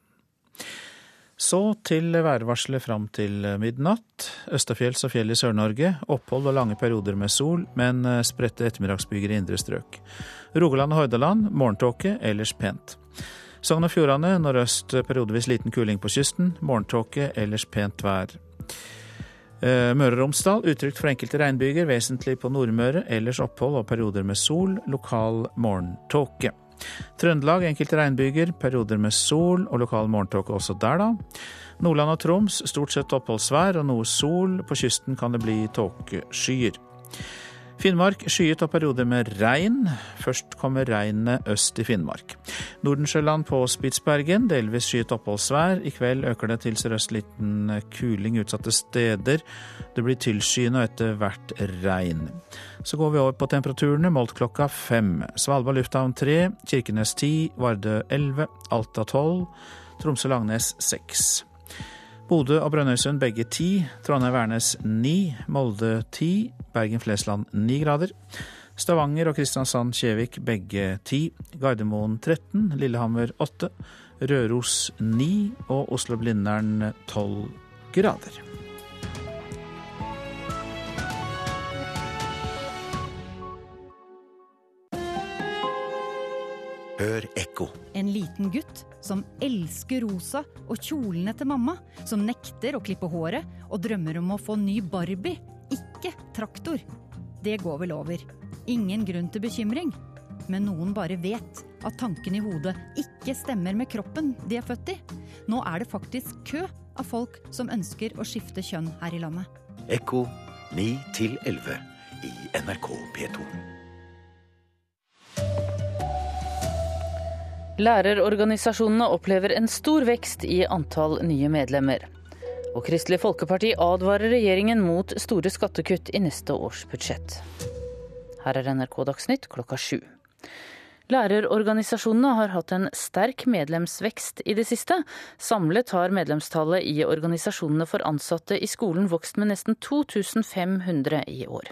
Så til værvarselet fram til midnatt. Østafjells og fjell i Sør-Norge. Opphold og lange perioder med sol, men eh, spredte ettermiddagsbyger i indre strøk. Rogaland og Hordaland morgentåke, ellers pent. Sogn og Fjordane nordøst periodevis liten kuling på kysten. Morgentåke, ellers pent vær. Eh, Møre og Romsdal utrygt for enkelte regnbyger, vesentlig på Nordmøre. Ellers opphold og perioder med sol, lokal morgentåke. Trøndelag enkelte regnbyger, perioder med sol og lokal morgentåke også der, da. Nordland og Troms stort sett oppholdsvær og noe sol. På kysten kan det bli tåkeskyer. Finnmark skyet og perioder med regn. Først kommer regnet øst i Finnmark. Nordensjøland på Spitsbergen delvis skyet oppholdsvær. I kveld øker det til sørøst liten kuling utsatte steder. Det blir tilskyende og etter hvert regn. Så går vi over på temperaturene, målt klokka fem. Svalbard lufthavn tre, Kirkenes ti, Vardø elleve, Alta tolv, Tromsø-Langnes seks. Bodø og Brønnøysund begge ti, Trondheim-Værnes ni, Molde ti, Bergen-Flesland ni grader. Stavanger og Kristiansand-Kjevik begge ti, Gardermoen 13, Lillehammer 8, Røros 9 og Oslo-Blindern 12 grader. Hør ekko. En liten gutt som elsker rosa og kjolene til mamma. Som nekter å klippe håret og drømmer om å få ny Barbie, ikke traktor. det går vel over. Ingen grunn til bekymring. Men noen bare vet at tanken i hodet ikke stemmer med kroppen de er født i. Nå er det faktisk kø av folk som ønsker å skifte kjønn her i landet. Ekko 9 11 i NRK P2. Lærerorganisasjonene opplever en stor vekst i antall nye medlemmer. Og Kristelig Folkeparti advarer regjeringen mot store skattekutt i neste års budsjett. Her er NRK Dagsnytt klokka sju. Lærerorganisasjonene har hatt en sterk medlemsvekst i det siste. Samlet har medlemstallet i organisasjonene for ansatte i skolen vokst med nesten 2500 i år.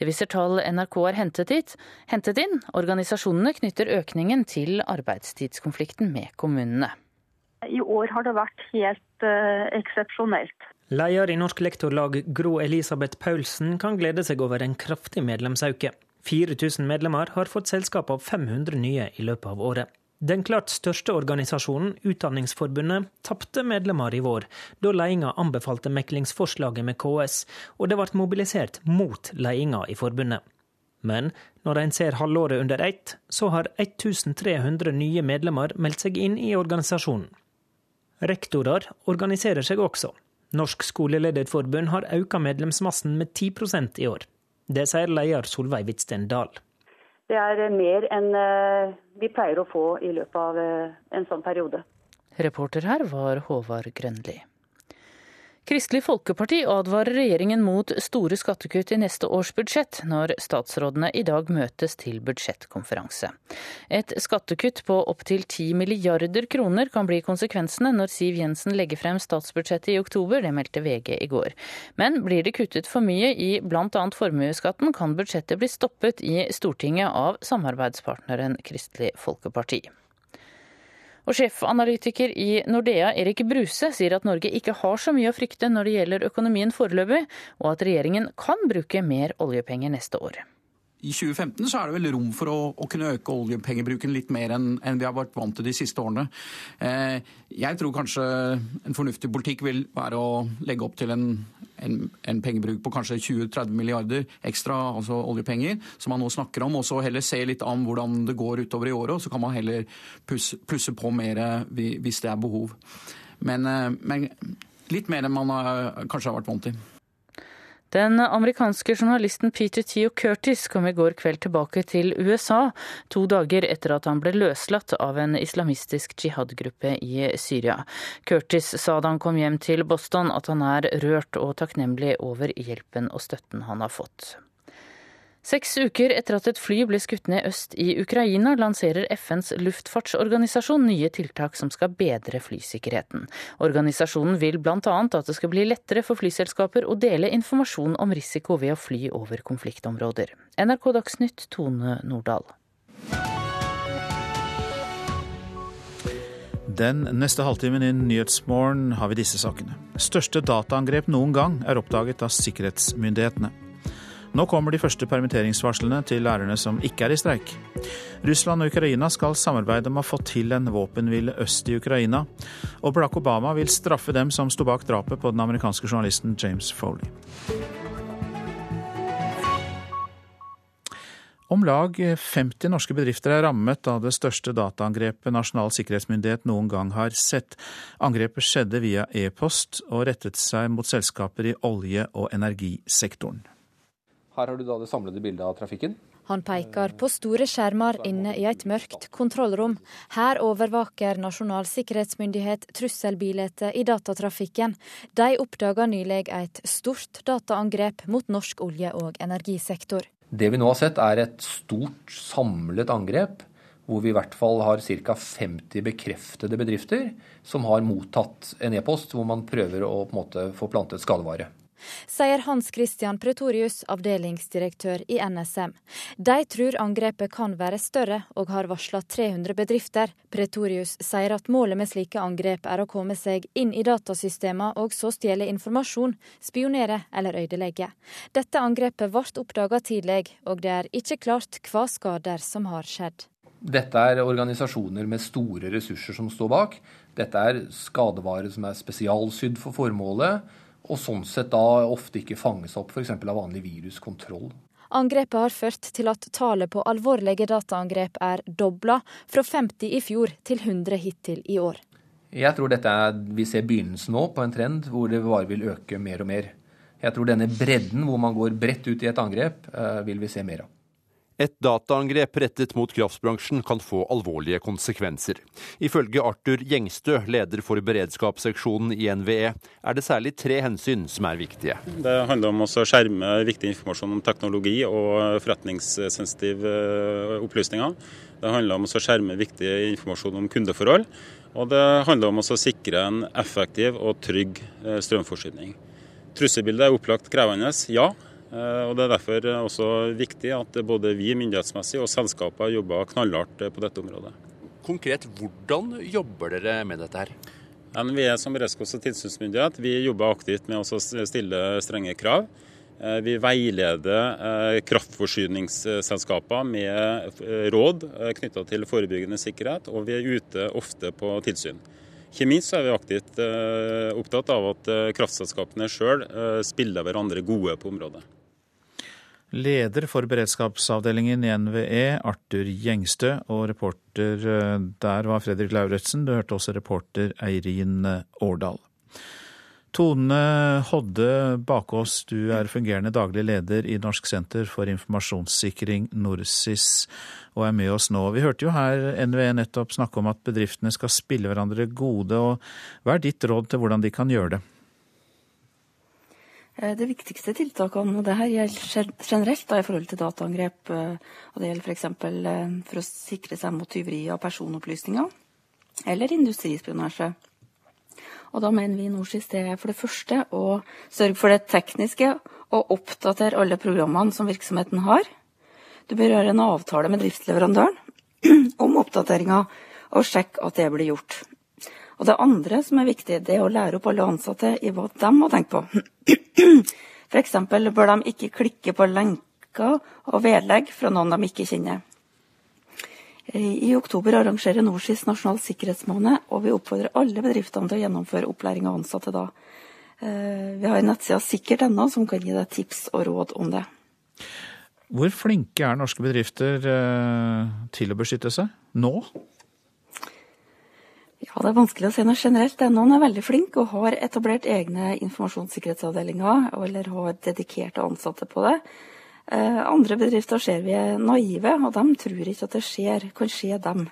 Det viser tall NRK har hentet, hit, hentet inn. Organisasjonene knytter økningen til arbeidstidskonflikten med kommunene. I år har det vært helt uh, eksepsjonelt. Leder i Norsk Lektorlag Gro Elisabeth Paulsen kan glede seg over en kraftig medlemsauke. 4000 medlemmer har fått selskap av 500 nye i løpet av året. Den klart største organisasjonen, Utdanningsforbundet, tapte medlemmer i vår, da ledelsen anbefalte meklingsforslaget med KS, og det ble mobilisert mot ledelsen i forbundet. Men når en ser halvåret under ett, så har 1300 nye medlemmer meldt seg inn i organisasjonen. Rektorer organiserer seg også. Norsk skolelederforbund har økt medlemsmassen med 10% i år. Det sier leder Solveig Hvitsten Dahl. Det er mer enn eh, vi pleier å få i løpet av eh, en sånn periode. Reporter her var Håvard Grønli. Kristelig Folkeparti advarer regjeringen mot store skattekutt i neste års budsjett, når statsrådene i dag møtes til budsjettkonferanse. Et skattekutt på opptil 10 milliarder kroner kan bli konsekvensene når Siv Jensen legger frem statsbudsjettet i oktober, det meldte VG i går. Men blir det kuttet for mye i bl.a. formuesskatten, kan budsjettet bli stoppet i Stortinget av samarbeidspartneren Kristelig Folkeparti. Og Sjefanalytiker i Nordea, Erik Bruse, sier at Norge ikke har så mye å frykte når det gjelder økonomien foreløpig, og at regjeringen kan bruke mer oljepenger neste år. I 2015 så er det vel rom for å, å kunne øke oljepengebruken litt mer enn, enn vi har vært vant til de siste årene. Eh, jeg tror kanskje en fornuftig politikk vil være å legge opp til en, en, en pengebruk på kanskje 20-30 milliarder ekstra, altså oljepenger, som man nå snakker om. Og så heller se litt an hvordan det går utover i året, og så kan man heller plusse, plusse på mer hvis det er behov. Men, eh, men litt mer enn man har, kanskje har vært vant til. Den amerikanske journalisten Peter Theo Curtis kom i går kveld tilbake til USA, to dager etter at han ble løslatt av en islamistisk jihad-gruppe i Syria. Curtis sa da han kom hjem til Boston at han er rørt og takknemlig over hjelpen og støtten han har fått. Seks uker etter at et fly ble skutt ned øst i Ukraina, lanserer FNs luftfartsorganisasjon nye tiltak som skal bedre flysikkerheten. Organisasjonen vil bl.a. at det skal bli lettere for flyselskaper å dele informasjon om risiko ved å fly over konfliktområder. NRK Dagsnytt, Tone Nordahl. Den neste halvtimen i Nyhetsmorgen har vi disse sakene. Største dataangrep noen gang er oppdaget av sikkerhetsmyndighetene. Nå kommer de første permitteringsvarslene til lærerne som ikke er i streik. Russland og Ukraina skal samarbeide om å få til en våpenhvile øst i Ukraina. Og Barack Obama vil straffe dem som sto bak drapet på den amerikanske journalisten James Foley. Om lag 50 norske bedrifter er rammet av det største dataangrepet Nasjonal sikkerhetsmyndighet noen gang har sett. Angrepet skjedde via e-post og rettet seg mot selskaper i olje- og energisektoren. Her har du da det samlede bildet av trafikken. Han peker på store skjermer inne i et mørkt kontrollrom. Her overvaker Nasjonal sikkerhetsmyndighet trusselbildet i datatrafikken. De oppdaga nylig et stort dataangrep mot norsk olje- og energisektor. Det vi nå har sett er et stort samlet angrep, hvor vi i hvert fall har ca. 50 bekreftede bedrifter som har mottatt en e-post hvor man prøver å på en måte få plantet skadevare sier Hans Christian Pretorius, avdelingsdirektør i NSM. De tror angrepet kan være større, og har varsla 300 bedrifter. Pretorius sier at målet med slike angrep er å komme seg inn i datasystemene og så stjele informasjon, spionere eller ødelegge. Dette angrepet ble oppdaga tidlig, og det er ikke klart hva skader som har skjedd. Dette er organisasjoner med store ressurser som står bak. Dette er skadevare som er spesialsydd for formålet og sånn sett da ofte ikke fanges opp f.eks. av vanlig viruskontroll. Angrepet har ført til at tallet på alvorlige dataangrep er dobla, fra 50 i fjor til 100 hittil i år. Jeg tror dette er, vi ser begynnelsen nå på en trend hvor det bare vil øke mer og mer. Jeg tror denne bredden hvor man går bredt ut i et angrep, eh, vil vi se mer av. Et dataangrep rettet mot kraftbransjen kan få alvorlige konsekvenser. Ifølge Arthur Gjengstø, leder for beredskapsseksjonen i NVE, er det særlig tre hensyn som er viktige. Det handler om å skjerme viktig informasjon om teknologi og forretningssensitive eh, opplysninger. Det handler om å skjerme viktig informasjon om kundeforhold. Og det handler om å sikre en effektiv og trygg eh, strømforsyning. Trusselbildet er opplagt krevende, ja. Eh, og Det er derfor også viktig at både vi myndighetsmessig og selskapene jobber knallhardt på dette området. Konkret, hvordan jobber dere med dette her? NVE som beredskaps- og tilsynsmyndighet vi jobber aktivt med å stille strenge krav. Eh, vi veileder eh, kraftforsyningsselskaper med råd knytta til forebyggende sikkerhet, og vi er ute ofte på tilsyn. Ikke minst er vi aktivt opptatt av at kraftselskapene sjøl spiller hverandre gode på området. Leder for beredskapsavdelingen i NVE, Arthur Gjengstø, og reporter eh, der var Fredrik Lauritzen. Du hørte også reporter Eirin Årdal. Tone Hodde Bakås, du er fungerende daglig leder i Norsk senter for informasjonssikring, NorSIS, og er med oss nå. Vi hørte jo her NVE nettopp snakke om at bedriftene skal spille hverandre gode. og Hva er ditt råd til hvordan de kan gjøre det? Eh, det viktigste tiltakene, og det her gjelder generelt da, i forhold til dataangrep, eh, og det gjelder f.eks. For, eh, for å sikre seg mot tyveri av personopplysninger eller industrispionasje. Og da mener vi i NorSIS det er for det første å sørge for det tekniske og oppdatere alle programmene som virksomheten har. Du bør gjøre en avtale med driftsleverandøren om oppdateringa og sjekke at det blir gjort. Og det andre som er viktig, det er å lære opp alle ansatte i hva de må tenke på. F.eks. bør de ikke klikke på lenker og vedlegg fra noen de ikke kjenner. I oktober arrangerer NorSIS nasjonal sikkerhetsmåned, og vi oppfordrer alle bedriftene til å gjennomføre opplæring av ansatte da. Eh, vi har nettsida sikkert.no som kan gi deg tips og råd om det. Hvor flinke er norske bedrifter eh, til å beskytte seg nå? Ja, Det er vanskelig å si noe generelt. Noen er veldig flinke og har etablert egne informasjonssikkerhetsavdelinger eller har dedikerte ansatte på det. Eh, andre bedrifter ser vi er naive, og de tror ikke at det skjer, kan skje dem.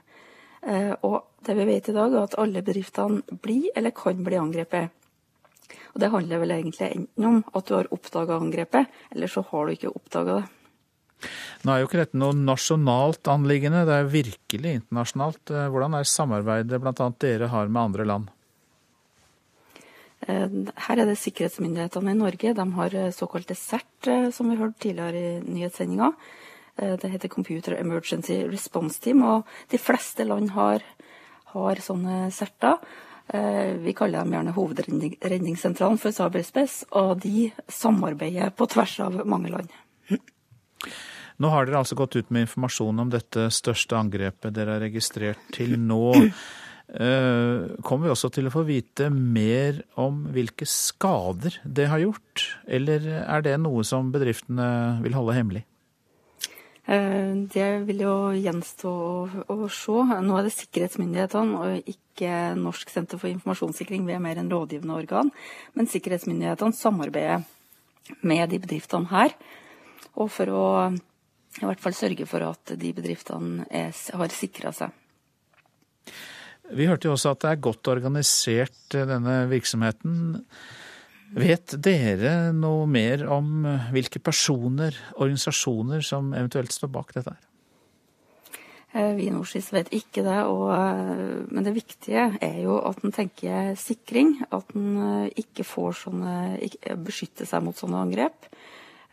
Eh, og det vi vet i dag, er at alle bedriftene blir eller kan bli angrepet. Og Det handler vel egentlig enten om at du har oppdaga angrepet, eller så har du ikke oppdaga det. Nå er jo ikke dette noe nasjonalt anliggende, det er virkelig internasjonalt. Eh, hvordan er samarbeidet bl.a. dere har med andre land? Eh, her er det sikkerhetsmyndighetene i Norge. De har såkalt såkalte CERT, som vi hørte tidligere i nyhetssendinga. Det heter Computer Emergency Response Team, og de fleste land har, har sånne CERT-er. Vi kaller dem gjerne Hovedredningssentralen for cyberspace, og de samarbeider på tvers av mange land. Nå har dere altså gått ut med informasjon om dette største angrepet dere har registrert til nå. Eh, kommer vi også til å få vite mer om hvilke skader det har gjort, eller er det noe som bedriftene vil holde hemmelig? Eh, det vil jo gjenstå å se. Nå er det sikkerhetsmyndighetene og ikke Norsk senter for informasjonssikring. Vi er mer enn rådgivende organ. Men sikkerhetsmyndighetene samarbeider med de bedriftene her. Og for å i hvert fall sørge for at de bedriftene er, har sikra seg. Vi hørte jo også at det er godt organisert, eh, denne virksomheten. Vet dere noe mer om eh, hvilke personer, organisasjoner, som eventuelt står bak dette? her? Eh, vi i Norskis vet ikke det, og, men det viktige er jo at en tenker sikring. At en ikke får sånne, beskytter seg mot sånne angrep.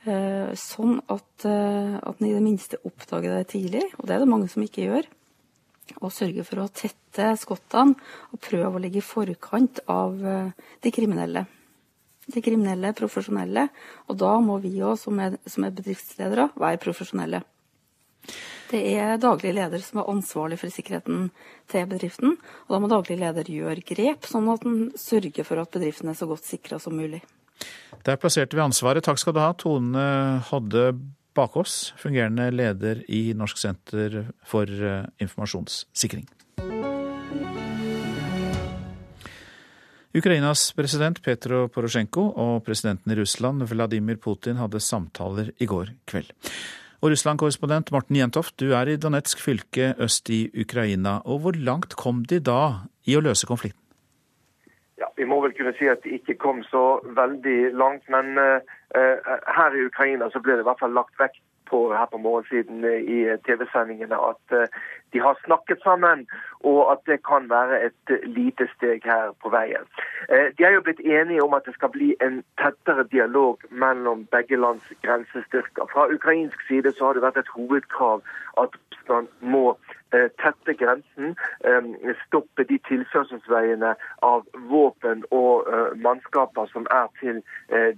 Eh, sånn at, eh, at en i det minste oppdager det tidlig, og det er det mange som ikke gjør. Og sørge for å tette skottene og prøve å ligge i forkant av eh, de kriminelle. De kriminelle er profesjonelle, og da må vi òg som, som, er bedriftsledere være profesjonelle. Det er daglig leder som er ansvarlig for sikkerheten til bedriften, og da må daglig leder gjøre grep, sånn at en sørger for at bedriften er så godt sikra som mulig. Der plasserte vi ansvaret. Takk skal du ha, Tone Hodde Bakås, fungerende leder i Norsk senter for eh, informasjonssikring. Ukrainas president Petro Porosjenko og presidenten i Russland Vladimir Putin hadde samtaler i går kveld. Og Russland-korrespondent Morten Jentoft, du er i Donetsk fylke øst i Ukraina. Og hvor langt kom de da i å løse konflikten? Vi må vel kunne si at de ikke kom så veldig langt, men uh, her i Ukraina så ble det i hvert fall lagt vekt på her på morgensiden i TV-sendingene at de har snakket sammen, og at det kan være et lite steg her på veien. Uh, de er jo blitt enige om at det skal bli en tettere dialog mellom begge lands grensestyrker. Fra ukrainsk side så har det vært et hovedkrav at Russland må Eh, tette grensen, eh, stoppe de tilførselsveiene av våpen og eh, mannskaper som er til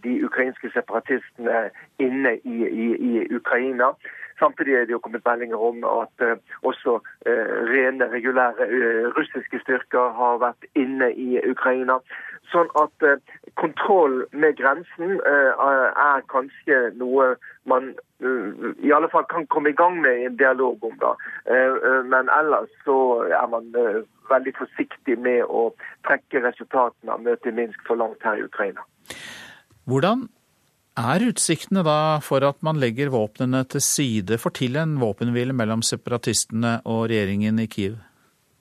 de ukrainske separatistene inne i, i, i Ukraina. Samtidig er det jo kommet meldinger om at uh, også uh, rene, regulære uh, russiske styrker har vært inne i Ukraina. Sånn at kontroll med grensen er kanskje noe man i alle fall kan komme i gang med en dialog om. da. Men ellers så er man veldig forsiktig med å trekke resultatene av møtet i Minsk for langt her i Ukraina. Hvordan er utsiktene da for at man legger våpnene til side for til en våpenhvile mellom separatistene og regjeringen i Kiev?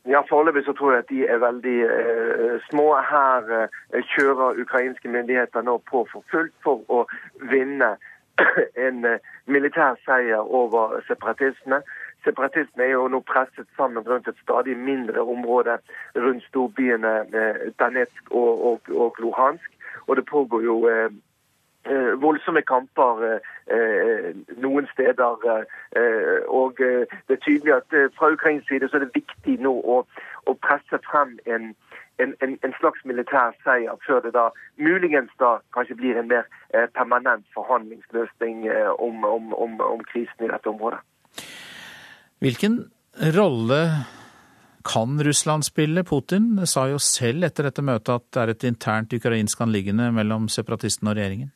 Ja, Foreløpig så tror jeg at de er veldig eh, små. Her eh, kjører ukrainske myndigheter nå på for fullt for å vinne en eh, militær seier over separatistene. Separatistene er jo nå presset sammen rundt et stadig mindre område rundt storbyene eh, Danetsk og, og, og Luhansk. Og det pågår jo eh, voldsomme kamper eh, eh, noen steder. og det er tydelig at fra ukrainsk side så er det viktig nå å, å presse frem en, en, en, en, slags militær seier før det da muligens da kanskje blir en mer permanent forhandlingsløsning om, om, om, om krisen i dette området. Hvilken rolle kan Russland spille? Putin sa jo selv etter dette møtet at det er et internt ukrainsk anliggende mellom separatistene og regjeringen.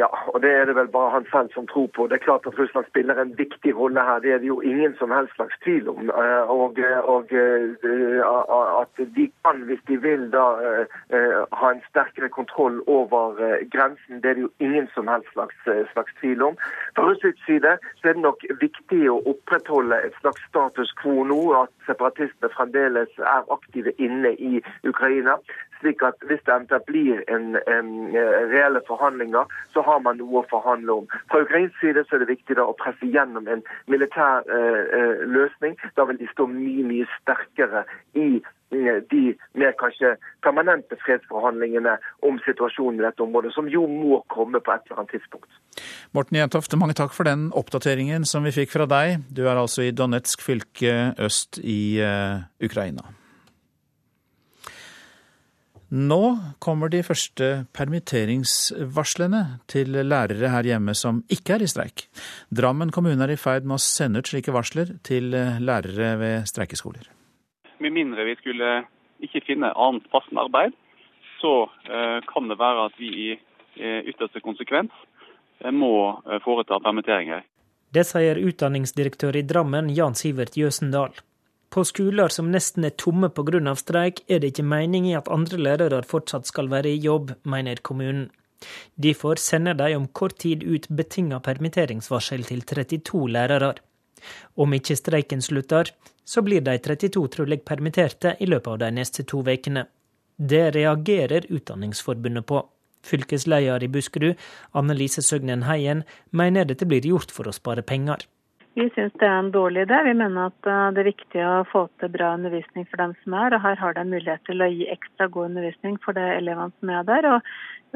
Ja, og det er det vel bare han selv som tror på. Det er klart at Russland spiller en viktig rolle her. Det er det jo ingen som helst slags tvil om. Eh, og, og eh, at de kan, hvis de vil, da eh, ha en sterkere kontroll over grensen, det er det jo ingen som helst slags, slags tvil om. Fra russisk side så er det nok viktig å opprettholde et slags status quo nå, at separatistene fremdeles er aktive inne i Ukraina slik at hvis det eventuelt blir en, en, reelle forhandlinger, så har man noe å forhandle om. Fra ukrainsk side så er det viktig å presse gjennom en militær eh, eh løsning. Da vil de stå mye, mye sterkere i eh, de mer kanskje permanente fredsforhandlingene om situasjonen i dette området, som jo må komme på et eller annet tidspunkt. Morten Jentofte, mange takk for den oppdateringen som vi fikk fra deg. Du er altså i Donetsk fylke øst i uh, Ukraina. Nå kommer de første permitteringsvarslene til lærere her hjemme som ikke er i streik. Drammen kommune er i ferd med å sende ut slike varsler til lærere ved streikeskoler. Med mindre vi skulle ikke finne annet passende arbeid, så eh, kan det være at vi i ytterste konsekvens eh, må eh, foreta permitteringer. Det sier utdanningsdirektør i Drammen Jan Sivert Jøsendal. På skoler som nesten er tomme pga. streik, er det ikke mening i at andre lærere fortsatt skal være i jobb, mener kommunen. Derfor sender de om kort tid ut betinga permitteringsvarsel til 32 lærere. Om ikke streiken slutter, så blir de 32 trolig permitterte i løpet av de neste to ukene. Det reagerer Utdanningsforbundet på. Fylkesleder i Buskerud, Anne Lise Søgnen Heien, mener dette blir gjort for å spare penger. Vi syns det er en dårlig idé. Vi mener at eh, det er viktig å få til bra undervisning for dem som er. og Her har de mulighet til å gi ekstra god undervisning for de elevene som er der. Og,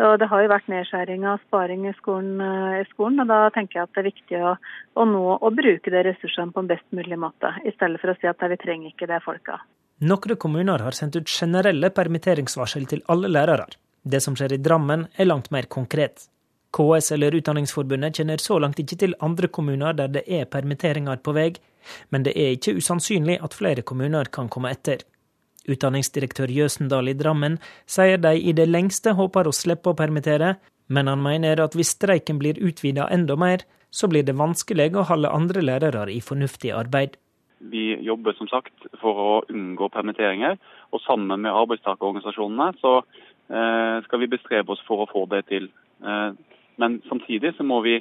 og Det har jo vært nedskjæring og sparing i skolen, eh, i skolen, og da tenker jeg at det er viktig å, å nå å bruke de ressursene på en best mulig måte, i stedet for å si at vi trenger ikke det folka. Noen kommuner har sendt ut generelle permitteringsvarsel til alle lærere. Det som skjer i Drammen er langt mer konkret. KS eller Utdanningsforbundet kjenner så langt ikke til andre kommuner der det er permitteringer på vei, men det er ikke usannsynlig at flere kommuner kan komme etter. Utdanningsdirektør Jøsendal i Drammen sier de i det lengste håper å slippe å permittere, men han mener at hvis streiken blir utvida enda mer, så blir det vanskelig å holde andre lærere i fornuftig arbeid. Vi jobber som sagt for å unngå permitteringer, og sammen med arbeidstakerorganisasjonene så eh, skal vi bestrebe oss for å få det til. Eh, men samtidig så må vi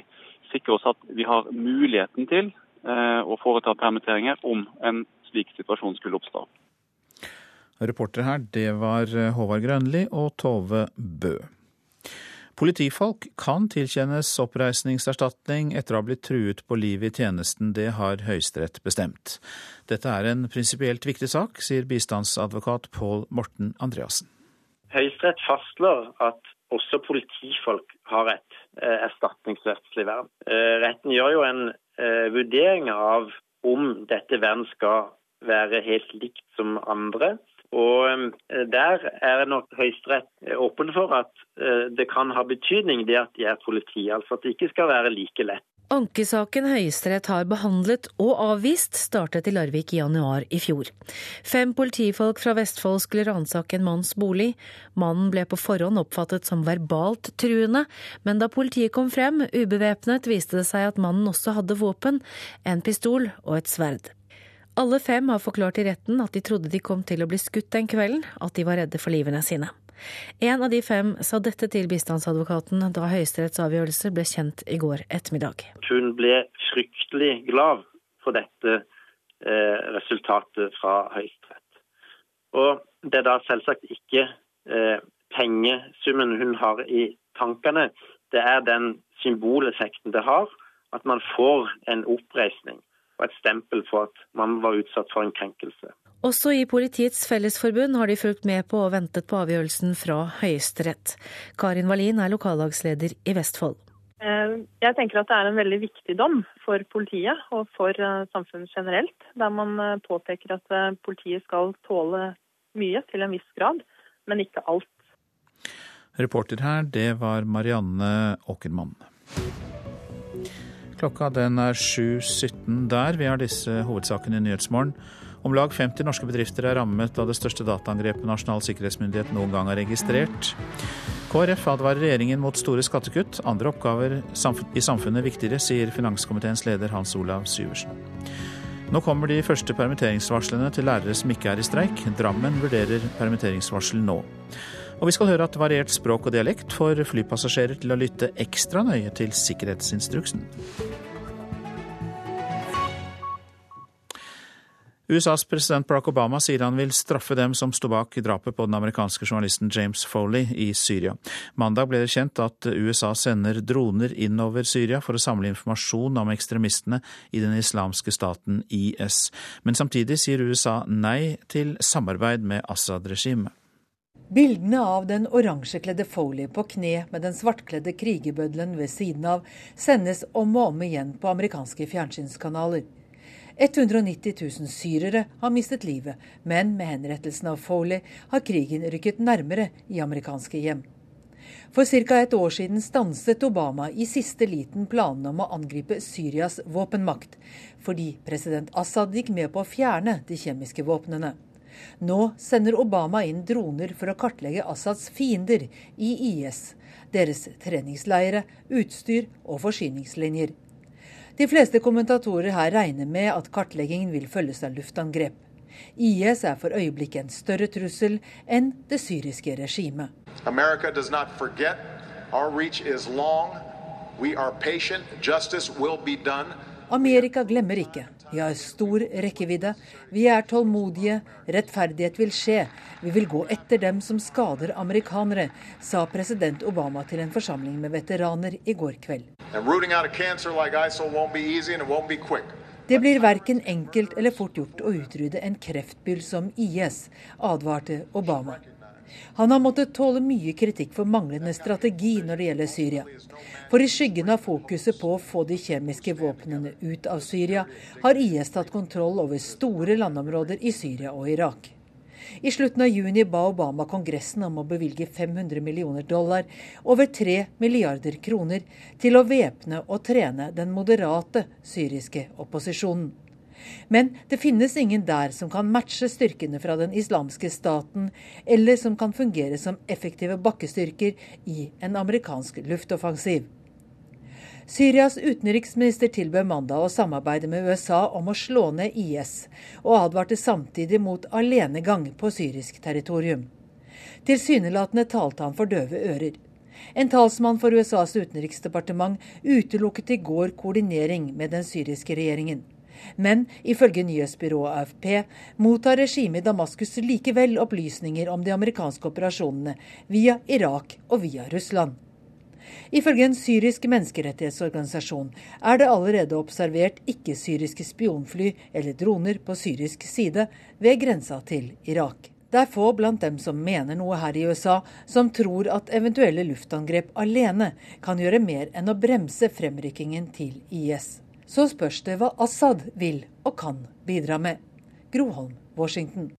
sikre oss at vi har muligheten til eh, å foreta permitteringer om en slik situasjon skulle oppstå. Reportere her, det var Håvard Grønli og Tove Bø. Politifolk kan tilkjennes oppreisningserstatning etter å ha blitt truet på livet i tjenesten. Det har Høyesterett bestemt. Dette er en prinsipielt viktig sak, sier bistandsadvokat Pål Morten Andreassen. Høyesterett fastslår at også politifolk har et eh, erstatningsrettslig vern. Eh, retten gjør jo en eh, vurdering av om dette vern skal være helt likt som andre. Og eh, Der er nok Høyesterett åpen for at eh, det kan ha betydning det at de er politi. Altså at det ikke skal være like lett. Ankesaken Høyesterett har behandlet og avvist, startet i Larvik i januar i fjor. Fem politifolk fra Vestfold skulle ransake en manns bolig. Mannen ble på forhånd oppfattet som verbalt truende, men da politiet kom frem, ubevæpnet, viste det seg at mannen også hadde våpen, en pistol og et sverd. Alle fem har forklart i retten at de trodde de kom til å bli skutt den kvelden, at de var redde for livene sine. En av de fem sa dette til bistandsadvokaten da Høyesteretts avgjørelse ble kjent i går ettermiddag. Hun ble fryktelig glad for dette eh, resultatet fra Høyesterett. Og det er da selvsagt ikke eh, pengesummen hun har i tankene, det er den symboleffekten det har at man får en oppreisning og et stempel for at man var utsatt for en krenkelse. Også i Politiets Fellesforbund har de fulgt med på og ventet på avgjørelsen fra Høyesterett. Karin Wallin er lokallagsleder i Vestfold. Eh, jeg tenker at det er en veldig viktig dom for politiet og for eh, samfunnet generelt, der man eh, påpeker at politiet skal tåle mye til en viss grad, men ikke alt. Reporter her, det var Marianne Åkermann. Klokka den er 7.17 der. Vi har disse hovedsakene i Nyhetsmorgen. Om lag 50 norske bedrifter er rammet av det største dataangrepet Nasjonal sikkerhetsmyndighet noen gang har registrert. KrF advarer regjeringen mot store skattekutt. Andre oppgaver i samfunnet viktigere, sier finanskomiteens leder Hans Olav Syversen. Nå kommer de første permitteringsvarslene til lærere som ikke er i streik. Drammen vurderer permitteringsvarsel nå. Og vi skal høre at variert språk og dialekt får flypassasjerer til å lytte ekstra nøye til sikkerhetsinstruksen. USAs president Barack Obama sier han vil straffe dem som sto bak drapet på den amerikanske journalisten James Foley i Syria. Mandag ble det kjent at USA sender droner inn over Syria for å samle informasjon om ekstremistene i den islamske staten IS. Men samtidig sier USA nei til samarbeid med Assad-regimet. Bildene av den oransjekledde Foley på kne med den svartkledde krigerbøddelen ved siden av sendes om og om igjen på amerikanske fjernsynskanaler. 190 000 syrere har mistet livet, men med henrettelsen av Foley har krigen rykket nærmere i amerikanske hjem. For ca. et år siden stanset Obama i siste liten planene om å angripe Syrias våpenmakt, fordi president Assad gikk med på å fjerne de kjemiske våpnene. Nå sender Obama inn droner for å kartlegge Assads fiender i IS, deres treningsleire, utstyr og forsyningslinjer. De fleste kommentatorer her regner med at kartleggingen vil følges av luftangrep. IS er for øyeblikket en større trussel enn det syriske regimet. Amerika glemmer ikke. Vi har stor rekkevidde. Vi er tålmodige. Rettferdighet vil skje. Vi vil gå etter dem som skader amerikanere, sa president Obama til en forsamling med veteraner i går kveld. Det blir verken enkelt eller fort gjort å utrydde en kreftbyll som IS, advarte Obama. Han har måttet tåle mye kritikk for manglende strategi når det gjelder Syria. For i skyggen av fokuset på å få de kjemiske våpnene ut av Syria, har IS tatt kontroll over store landområder i Syria og Irak. I slutten av juni ba Obama Kongressen om å bevilge 500 millioner dollar, over 3 milliarder kroner, til å væpne og trene den moderate syriske opposisjonen. Men det finnes ingen der som kan matche styrkene fra den islamske staten, eller som kan fungere som effektive bakkestyrker i en amerikansk luftoffensiv. Syrias utenriksminister tilbød mandag å samarbeide med USA om å slå ned IS, og advarte samtidig mot alenegang på syrisk territorium. Tilsynelatende talte han for døve ører. En talsmann for USAs utenriksdepartement utelukket i går koordinering med den syriske regjeringen. Men ifølge nyhetsbyrået AFP mottar regimet i Damaskus likevel opplysninger om de amerikanske operasjonene via Irak og via Russland. Ifølge en syrisk menneskerettighetsorganisasjon er det allerede observert ikke-syriske spionfly eller droner på syrisk side ved grensa til Irak. Det er få blant dem som mener noe her i USA, som tror at eventuelle luftangrep alene kan gjøre mer enn å bremse fremrykkingen til IS. Så spørs det hva Assad vil og kan bidra med. Groholm, Washington.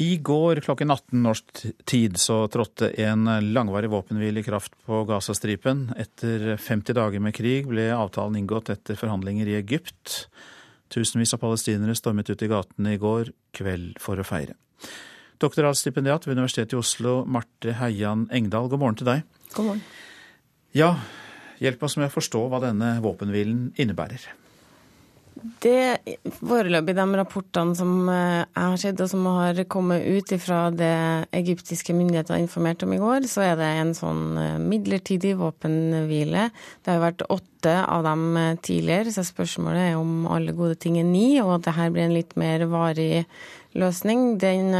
I går klokken 18 norsk tid så trådte en langvarig våpenhvile i kraft på Gazastripen. Etter 50 dager med krig ble avtalen inngått etter forhandlinger i Egypt. Tusenvis av palestinere stormet ut i gatene i går kveld for å feire. Doktorgradsstipendiat ved Universitetet i Oslo, Marte Heian Engdahl, god morgen til deg. God morgen. Ja, hjelp oss med å forstå hva denne våpenhvilen innebærer. Det Foreløpig de rapportene som eh, jeg har sett og som har kommet ut fra det egyptiske myndigheter har informert om i går, så er det en sånn eh, midlertidig våpenhvile. Det har jo vært åtte av dem eh, tidligere, så spørsmålet er om alle gode ting er ni, og at dette blir en litt mer varig løsning. Den,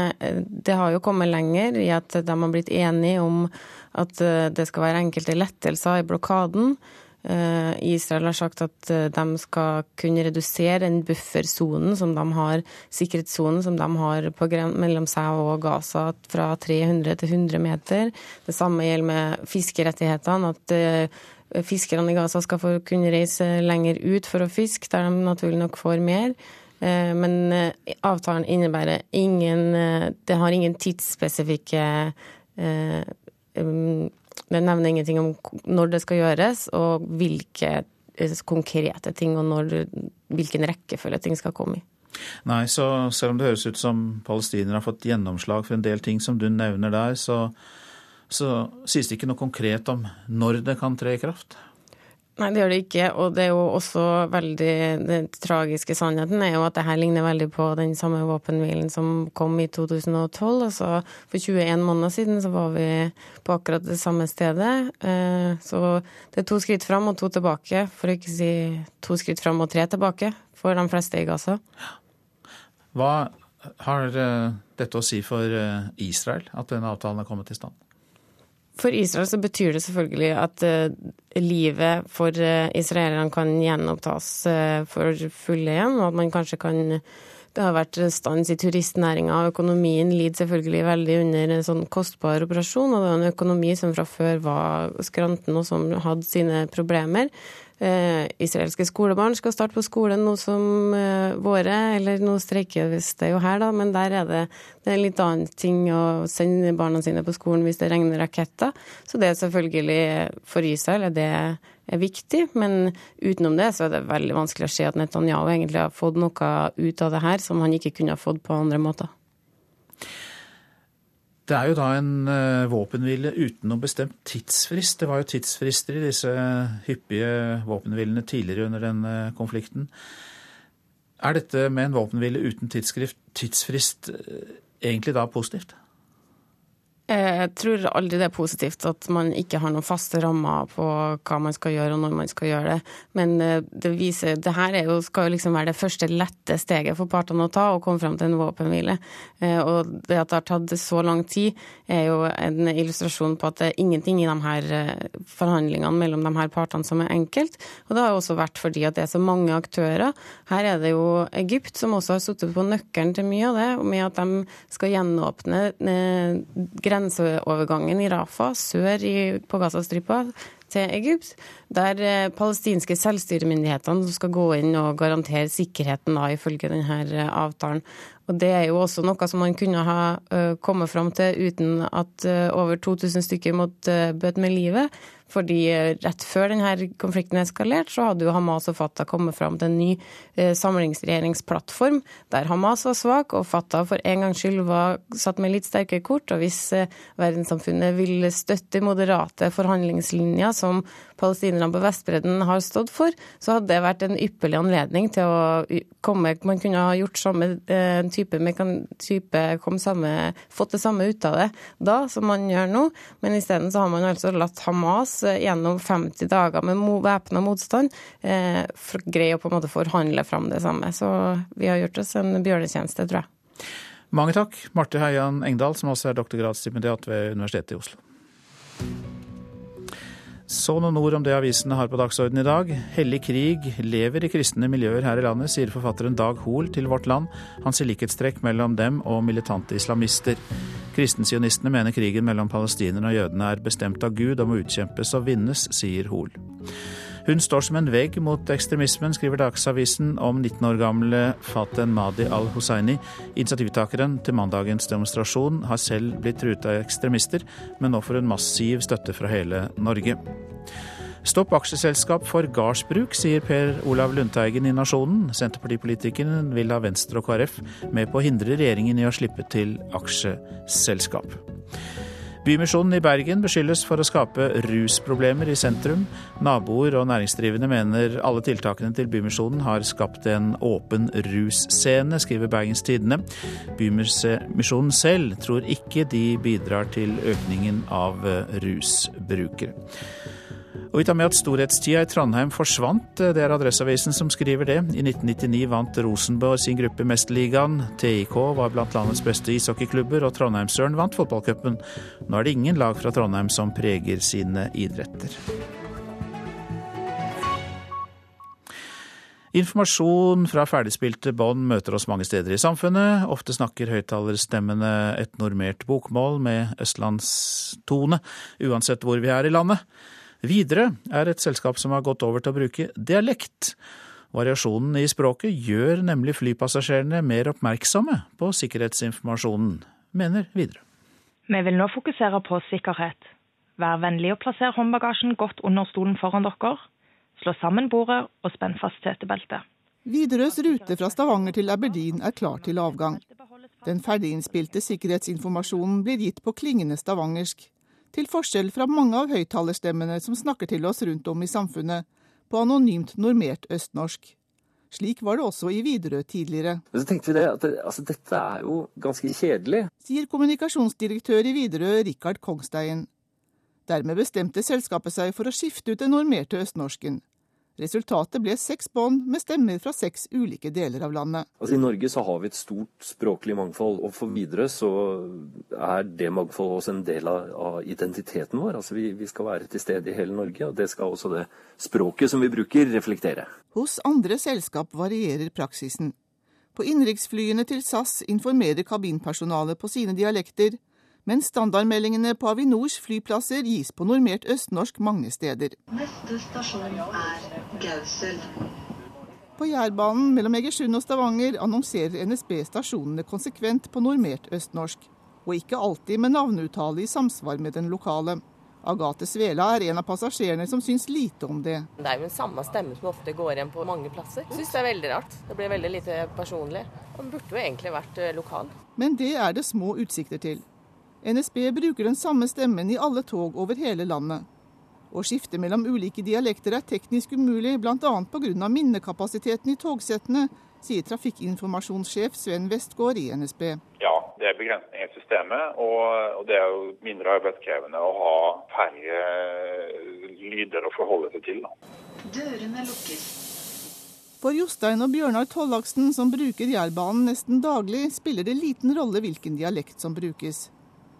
det har jo kommet lenger i at de har blitt enige om at det skal være enkelte lettelser i blokaden. Eh, Israel har sagt at eh, de skal kunne redusere den buffersonen som de har, sikkerhetssonen som de har på, mellom seg og Gaza fra 300 til 100 meter. Det samme gjelder med fiskerettighetene. at eh, Fiskerne i Gaza skal få kunne reise lenger ut for å fiske, der de naturlig nok får mer. Men avtalen innebærer ingen Det har ingen tidsspesifikke det nevner ingenting om når det skal gjøres, og hvilke eh, konkrete ting, og når, hvilken rekkefølge ting skal komme i. Nei, så selv om det høres ut som palestinere har fått gjennomslag for en del ting som du nevner der, så, så sies det ikke noe konkret om når det kan tre i kraft? Nei, det gjør det ikke. Og det er jo også veldig Den tragiske sannheten er jo at det her ligner veldig på den samme våpenhvilen som kom i 2012. Altså for 21 måneder siden så var vi på akkurat det samme stedet. Eh, så det er to skritt fram og to tilbake, for å ikke si to skritt fram og tre tilbake for de fleste i Gaza. Hva har eh, dette å si for eh, Israel, at denne avtalen er kommet i stand? For Israel så betyr det selvfølgelig at uh, livet for uh, israelerne kan gjenopptas uh, for fulle igjen, og at man kanskje kan Det har vært stans i turistnæringa, og økonomien lider selvfølgelig veldig under en sånn kostbar operasjon. Og det er en økonomi som fra før var skranten, og som hadde sine problemer. Eh, israelske skolebarn skal starte på skolen nå som eh, våre, eller nå streikes det jo her, da, men der er det, det er en litt annen ting å sende barna sine på skolen hvis det regner raketter. Så det er selvfølgelig for Israel er det er viktig, men utenom det så er det veldig vanskelig å se at Netanyahu egentlig har fått noe ut av det her som han ikke kunne ha fått på andre måter. Det er jo da en uh, våpenhvile uten noen bestemt tidsfrist. Det var jo tidsfrister i disse hyppige våpenhvilene tidligere under denne konflikten. Er dette med en våpenhvile uten tidsfrist uh, egentlig da positivt? Eh, jeg tror aldri det er positivt at man ikke har noen faste rammer på hva man skal gjøre og når man skal gjøre det. Men eh, det viser Det her jo, skal jo liksom være det første lette steget for partene å ta, å komme fram til en våpenhvile. Eh, og det at det har tatt så lang tid, er jo en illustrasjon på at det er ingenting i de her forhandlingene mellom de her partene som er enkelt. Og det har også vært fordi at det er så mange aktører. Her er det jo Egypt som også har sittet på nøkkelen til mye av det, med at de skal gjenåpne grenser grenseovergangen i Rafa sør i, på Gazastripa til Egypt, der eh, palestinske selvstyremyndighetene skal gå inn og garantere sikkerheten da, ifølge denne eh, avtalen. Og det er jo også noe som man kunne ha uh, kommet fram til uten at over 2000 stykker måtte bøte med livet. Fordi rett før denne konflikten eskalerte, så hadde jo Hamas og Fatah kommet fram til en ny eh, samlingsregjeringsplattform der Hamas var svak og Fatah for en gangs skyld var satt med litt sterkere kort. Og hvis eh, verdenssamfunnet vil støtte moderate forhandlingslinjer som palestinerne på Vestbredden har stått for, så hadde det vært en ypperlig anledning til å komme Man kunne ha gjort samme eh, type, type samme, fått det samme ut av det da som man gjør nå, men isteden så har man altså latt Hamas eh, gjennom 50 dager med væpna motstand eh, greie å på en måte forhandle fram det samme. Så vi har gjort oss en bjørnetjeneste, tror jeg. Mange takk, Marte Heian Engdahl, som også er doktorgradsstipendiat ved Universitetet i Oslo. Så noen ord om det avisene har på dagsordenen i dag. Hellig krig lever i kristne miljøer her i landet, sier forfatteren Dag Hoel til Vårt Land. Han ser likhetstrekk mellom dem og militante islamister. Kristensionistene mener krigen mellom palestinerne og jødene er bestemt av Gud og må utkjempes og vinnes, sier Hoel. Hun står som en vegg mot ekstremismen, skriver Dagsavisen om 19 år gamle Faten Madi al-Hussaini. Initiativtakeren til mandagens demonstrasjon har selv blitt truet av ekstremister, men nå får hun massiv støtte fra hele Norge. Stopp aksjeselskap for gardsbruk, sier Per Olav Lundteigen i Nasjonen. Senterpartipolitikeren vil ha Venstre og KrF med på å hindre regjeringen i å slippe til aksjeselskap. Bymisjonen i Bergen beskyldes for å skape rusproblemer i sentrum. Naboer og næringsdrivende mener alle tiltakene til Bymisjonen har skapt en åpen russcene, skriver Bergens Tidende. Bymisjonen selv tror ikke de bidrar til økningen av rusbrukere. Og vi tar med at storhetstida i Trondheim forsvant. Det er Adresseavisen som skriver det. I 1999 vant Rosenborg sin gruppe Mesterligaen. TIK var blant landets beste ishockeyklubber, og Trondheimsøren vant fotballcupen. Nå er det ingen lag fra Trondheim som preger sine idretter. Informasjon fra ferdigspilte bånd møter oss mange steder i samfunnet. Ofte snakker høyttalerstemmene et normert bokmål med østlandstone, uansett hvor vi er i landet. Widerøe er et selskap som har gått over til å bruke dialekt. Variasjonen i språket gjør nemlig flypassasjerene mer oppmerksomme på sikkerhetsinformasjonen, mener Widerøe. Vi vil nå fokusere på sikkerhet. Vær vennlig å plassere håndbagasjen godt under stolen foran dere. Slå sammen bordet og spenn fast setebeltet. Widerøes rute fra Stavanger til Aberdeen er klar til avgang. Den ferdiginnspilte sikkerhetsinformasjonen blir gitt på klingende stavangersk til forskjell fra mange av høyttalerstemmene som snakker til oss rundt om i samfunnet, på anonymt normert østnorsk. Slik var det også i Widerøe tidligere. Så tenkte vi det, at det, altså, Dette er jo ganske kjedelig. Sier kommunikasjonsdirektør i Widerøe, Rikard Kongstein. Dermed bestemte selskapet seg for å skifte ut den normerte østnorsken. Resultatet ble seks bånd med stemmer fra seks ulike deler av landet. Altså I Norge så har vi et stort språklig mangfold, og for videre så er det mangfoldet også en del av, av identiteten vår. Altså vi, vi, skal være til stede i hele Norge, og det skal også det språket som vi bruker, reflektere. Hos andre selskap varierer praksisen. På innenriksflyene til SAS informerer kabinpersonalet på sine dialekter, men standardmeldingene på Avinors flyplasser gis på normert østnorsk mange steder. Neste stasjon er Gausel. På Jærbanen mellom Egersund og Stavanger annonserer NSB stasjonene konsekvent på normert østnorsk, og ikke alltid med navneuttale i samsvar med den lokale. Agathe Svela er en av passasjerene som syns lite om det. Det er jo den samme stemmen som ofte går igjen på mange plasser. Syns det er veldig rart. Det blir veldig lite personlig. Den burde jo egentlig vært eh, lokal. Men det er det små utsikter til. NSB bruker den samme stemmen i alle tog over hele landet. Å skifte mellom ulike dialekter er teknisk umulig, bl.a. pga. minnekapasiteten i togsettene, sier trafikkinformasjonssjef Sven Westgård i NSB. Ja, det er begrensninger i systemet, og det er jo mindre arbeidskrevende å ha færre lyder å forholde seg til. Dørene lukkes. For Jostein og Bjørnar Tollaksen, som bruker Jærbanen nesten daglig, spiller det liten rolle hvilken dialekt som brukes.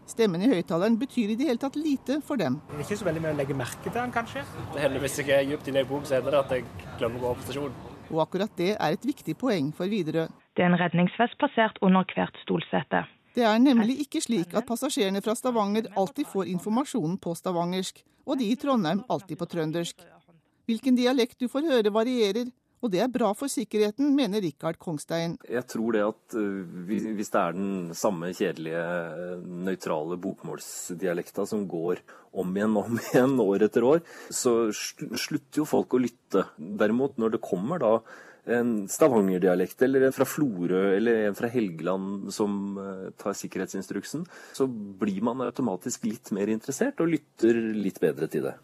Stemmen i høyttaleren betyr i det hele tatt lite for dem. Det er ikke så veldig mye å legge merke til den, kanskje. Det hender hvis jeg dypt inne i bok, så hender det at jeg glemmer å gå på stasjonen. Og akkurat det er et viktig poeng for Widerøe. Det er en redningsvest plassert under hvert stolsete. Det er nemlig ikke slik at passasjerene fra Stavanger alltid får informasjonen på stavangersk, og de i Trondheim alltid på trøndersk. Hvilken dialekt du får høre varierer, Og det er bra for sikkerheten, mener Rikard Kongstein. Jeg tror det at hvis det er den samme kjedelige, nøytrale bokmålsdialekta som går om igjen og om igjen år etter år, så slutter jo folk å lytte. Derimot, når det kommer da en Stavanger-dialekt, eller en fra Florø eller en fra Helgeland som tar sikkerhetsinstruksen, så blir man automatisk litt mer interessert og lytter litt bedre til det.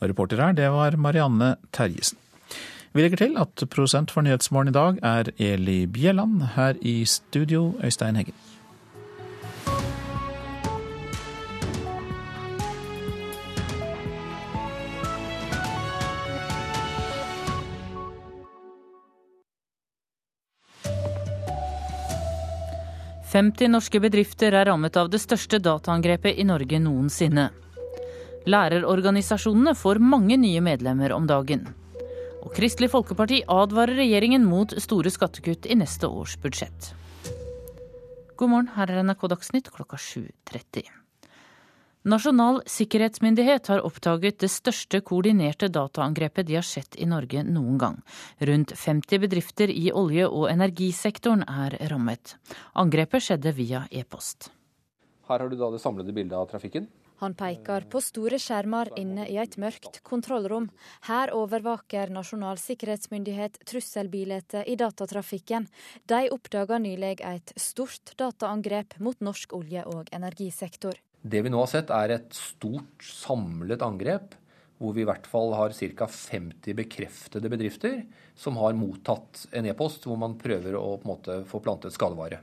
Reporter her, det var Marianne Terjesen. Vi legger til at prosent for Nyhetsmorgen i dag er Eli Bjelland. Her i studio, Øystein Heggen. «50 norske bedrifter er rammet av det største dataangrepet i Norge noensinne. Lærerorganisasjonene får mange nye medlemmer om dagen. Og Kristelig Folkeparti advarer regjeringen mot store skattekutt i neste års budsjett. God morgen, her er NRK Dagsnytt klokka 7.30. Nasjonal sikkerhetsmyndighet har oppdaget det største koordinerte dataangrepet de har sett i Norge noen gang. Rundt 50 bedrifter i olje- og energisektoren er rammet. Angrepet skjedde via e-post. Her har du da det samlede bildet av trafikken. Han peker på store skjermer inne i et mørkt kontrollrom. Her overvaker Nasjonal sikkerhetsmyndighet trusselbildet i datatrafikken. De oppdaga nylig et stort dataangrep mot norsk olje- og energisektor. Det vi nå har sett er et stort samlet angrep, hvor vi i hvert fall har ca. 50 bekreftede bedrifter som har mottatt en e-post hvor man prøver å på en måte få plantet skadevare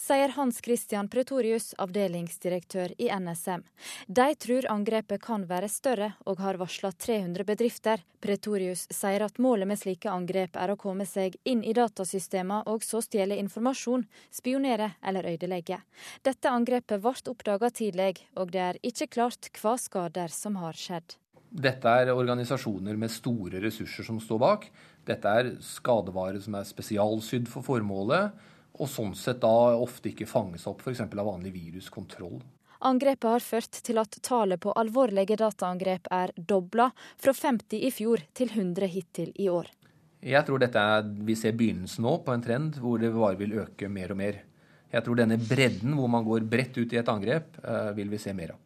sier Hans Christian Pretorius, avdelingsdirektør i NSM. De tror angrepet kan være større, og har varsla 300 bedrifter. Pretorius sier at målet med slike angrep er å komme seg inn i datasystemene og så stjele informasjon, spionere eller ødelegge. Dette angrepet ble oppdaga tidlig, og det er ikke klart hva skader som har skjedd. Dette er organisasjoner med store ressurser som står bak. Dette er skadevare som er spesialsydd for formålet og sånn sett da ofte ikke fanges opp f.eks. av vanlig viruskontroll. Angrepet har ført til at tallet på alvorlige dataangrep er dobla, fra 50 i fjor til 100 hittil i år. Jeg tror dette er, vi ser begynnelsen nå på en trend hvor det bare vil øke mer og mer. Jeg tror denne bredden hvor man går bredt ut i et angrep, eh, vil vi se mer av.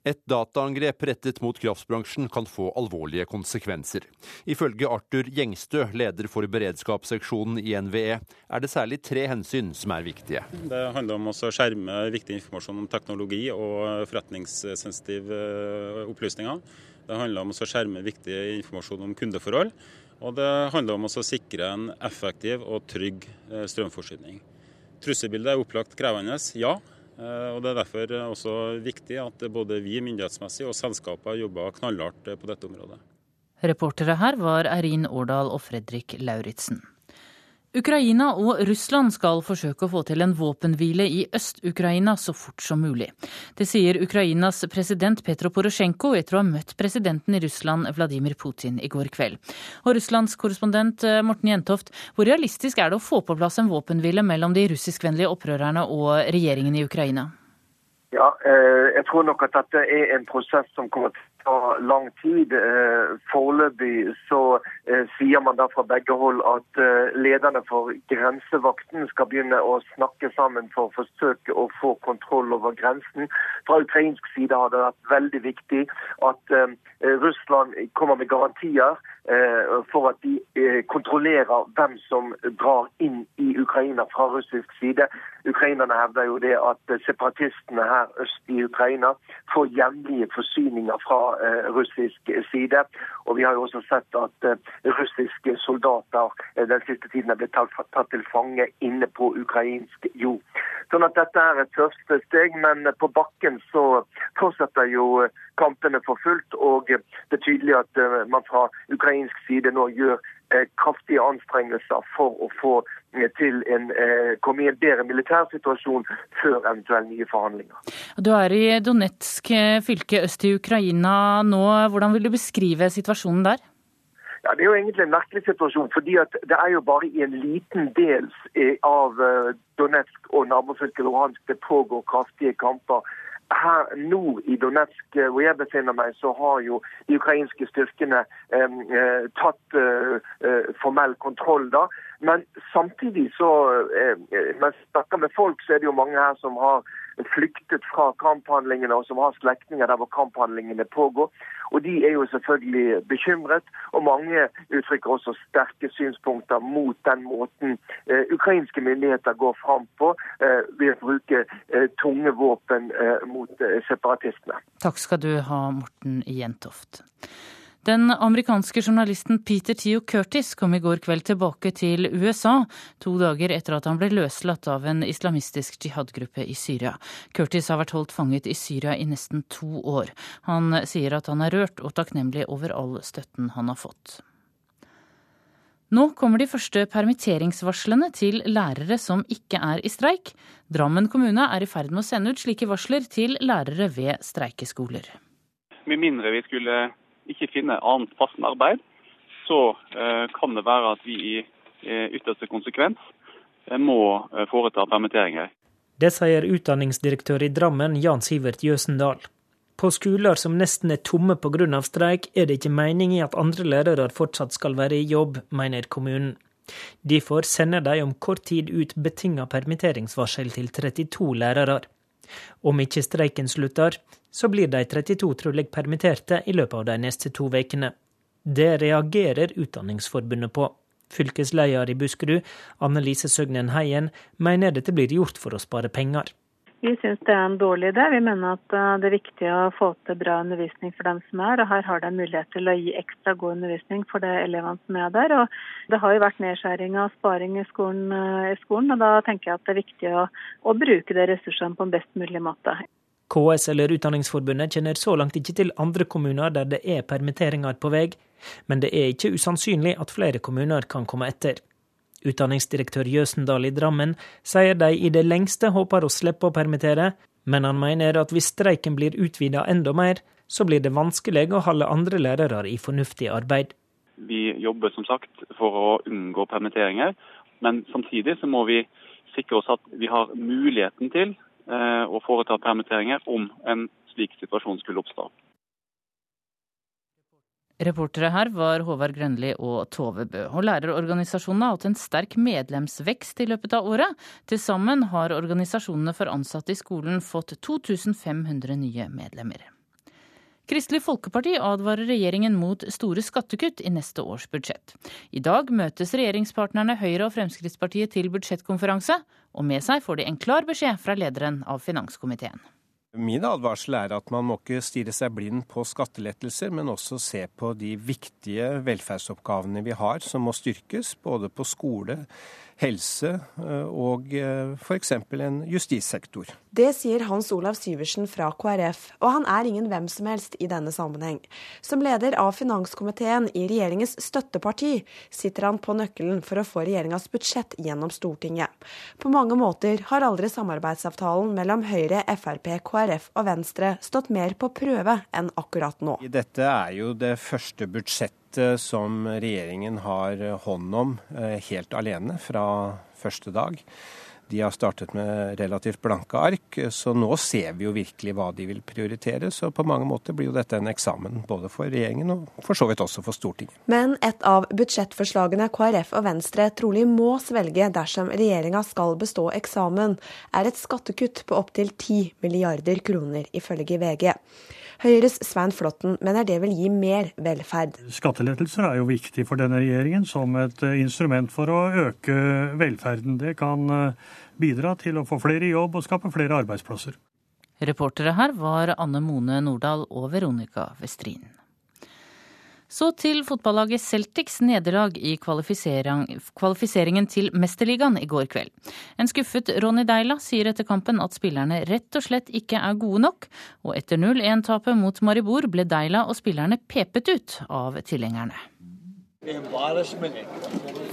Et dataangrep rettet mot kraftbransjen kan få alvorlige konsekvenser. Ifølge Arthur Gjengstø, leder for beredskapsseksjonen i NVE, er det særlig tre hensyn som er viktige. Det handler om å skjerme viktig informasjon om teknologi og forretningssensitive eh, opplysninger. Det handler om å skjerme viktig informasjon om kundeforhold. Og det handler om å sikre en effektiv og trygg eh, strømforsyning. Trusselbildet er opplagt krevende, ja. Eh, og Det er derfor også viktig at både vi myndighetsmessig og selskaper jobber knallhardt på dette området. Reportere her var Eirin Årdal og Fredrik Lauritzen. Ukraina og Russland skal forsøke å få til en våpenhvile i Øst-Ukraina så fort som mulig. Det sier Ukrainas president Petro Porosjenko etter å ha møtt presidenten i Russland Vladimir Putin i går kveld. Og Russlands korrespondent eh, Morten Jentoft, hvor realistisk er det å få på plass en våpenhvile mellom de russiskvennlige opprørerne og regjeringen i Ukraina? Ja, eh, jeg tror nok at dette er en prosess som kommer til ta lang tid. Eh, foreløpig så eh, sier man da fra begge hold at eh, lederne for grensevakten skal begynne å snakke sammen for å forsøke å få kontroll over grensen. Fra ukrainsk side har det vært veldig viktig at Russland kommer med garantier for at de kontrollerer hvem som drar inn i Ukraina fra russisk side. Ukrainerne hevder jo det at separatistene her øst i Ukraina får jevnlige forsyninger fra russisk side. Og vi har jo også sett at eh, russiske soldater eh, den siste tiden er blitt tatt til fange inne på ukrainsk jord. Sånn at dette er et første steg, men på bakken så fortsetter jo kampene for fullt. Og det er tydelig at man fra ukrainsk side nå gjør kraftige anstrengelser for å få til en, komme i en bedre militær situasjon før eventuelle nye forhandlinger. Du er i Donetsk fylke øst i Ukraina nå. Hvordan vil du beskrive situasjonen der? Ja, Det er jo egentlig en merkelig situasjon. fordi Det er jo bare i en liten del av Donetsk og nabofylket Luhansk det pågår kraftige kamper her nord i Donetsk, eh, hvor jeg befinner meg, så har jo de ukrainske styrkene eh, tatt eh, formell kontroll. da. Men samtidig så, eh, mens jeg snakker med folk, så er det jo mange her som har flyktet fra kamphandlingene, og som har slektninger der hvor kamphandlingene pågår. Og De er jo selvfølgelig bekymret, og mange uttrykker også sterke synspunkter mot den måten eh, ukrainske myndigheter går fram på eh, ved å bruke eh, tunge våpen eh, mot eh, separatistene. Takk skal du ha, Morten Jentoft. Den amerikanske journalisten Peter Tio Curtis kom i går kveld tilbake til USA, to dager etter at han ble løslatt av en islamistisk jihadgruppe i Syria. Curtis har vært holdt fanget i Syria i nesten to år. Han sier at han er rørt og takknemlig over all støtten han har fått. Nå kommer de første permitteringsvarslene til lærere som ikke er i streik. Drammen kommune er i ferd med å sende ut slike varsler til lærere ved streikeskoler. Med mindre vi skulle ikke finner annet passende arbeid, så eh, kan det være at vi i eh, ytterste konsekvens eh, må foreta permitteringer. Det sier utdanningsdirektør i Drammen Jan Sivert Jøsendal. På skoler som nesten er tomme pga. streik, er det ikke mening i at andre lærere fortsatt skal være i jobb, mener kommunen. Derfor sender de om kort tid ut betinga permitteringsvarsel til 32 lærere. Om ikke streiken slutter, så blir de 32 trolig permitterte i løpet av de neste to ukene. Det reagerer Utdanningsforbundet på. Fylkesleder i Buskerud, Annelise Søgnen Heien, mener dette blir gjort for å spare penger. Vi syns det er en dårlig idé. Vi mener at eh, det er viktig å få til bra undervisning for dem som er. og Her har de mulighet til å gi ekstra god undervisning for de elevene som er der. og Det har jo vært nedskjæring og sparing i skolen, eh, i skolen, og da tenker jeg at det er viktig å, å bruke de ressursene på en best mulig måte. KS eller Utdanningsforbundet kjenner så langt ikke til andre kommuner der det er permitteringer på vei, men det er ikke usannsynlig at flere kommuner kan komme etter. Utdanningsdirektør Jøsendal i Drammen sier de i det lengste håper å slippe å permittere, men han mener at hvis streiken blir utvida enda mer, så blir det vanskelig å holde andre lærere i fornuftig arbeid. Vi jobber som sagt for å unngå permitteringer, men samtidig så må vi sikre oss at vi har muligheten til eh, å foreta permitteringer om en slik situasjon skulle oppstå. Reportere her var Håvard Grønli og Tove Bø. Og lærerorganisasjonene har hatt en sterk medlemsvekst i løpet av året. Til sammen har organisasjonene for ansatte i skolen fått 2500 nye medlemmer. Kristelig Folkeparti advarer regjeringen mot store skattekutt i neste års budsjett. I dag møtes regjeringspartnerne Høyre og Fremskrittspartiet til budsjettkonferanse, og med seg får de en klar beskjed fra lederen av finanskomiteen. Min advarsel er at man må ikke stirre seg blind på skattelettelser, men også se på de viktige velferdsoppgavene vi har som må styrkes, både på skole, helse eh, og eh, f.eks. en justissektor. Det sier Hans Olav Syversen fra KrF, og han er ingen hvem som helst i denne sammenheng. Som leder av finanskomiteen i regjeringens støtteparti sitter han på nøkkelen for å få regjeringas budsjett gjennom Stortinget. På mange måter har aldri samarbeidsavtalen mellom Høyre, Frp, KrF og Venstre stått mer på prøve enn akkurat nå. Dette er jo det første budsjettet budsjettet som regjeringen har hånd om eh, helt alene fra første dag. De har startet med relativt blanke ark, så nå ser vi jo virkelig hva de vil prioritere. Så på mange måter blir jo dette en eksamen både for regjeringen og for så vidt også for Stortinget. Men et av budsjettforslagene KrF og Venstre trolig må svelge dersom regjeringa skal bestå eksamen, er et skattekutt på opptil 10 milliarder kroner, ifølge VG. Høyres Svein Flåtten mener det vil gi mer velferd. Skattelettelser er jo viktig for denne regjeringen som et eh, instrument for å øke velferden. Det kan eh, bidra til å få flere i jobb og skape flere arbeidsplasser. Reportere her var Anne Mone Nordahl og Veronica Westrin. Så til fotballaget Celtics nederlag i kvalifiseringen til Mesterligaen i går kveld. En skuffet Ronny Deila sier etter kampen at spillerne rett og slett ikke er gode nok, og etter 0-1-tapet mot Maribor ble Deila og spillerne pepet ut av tilhengerne.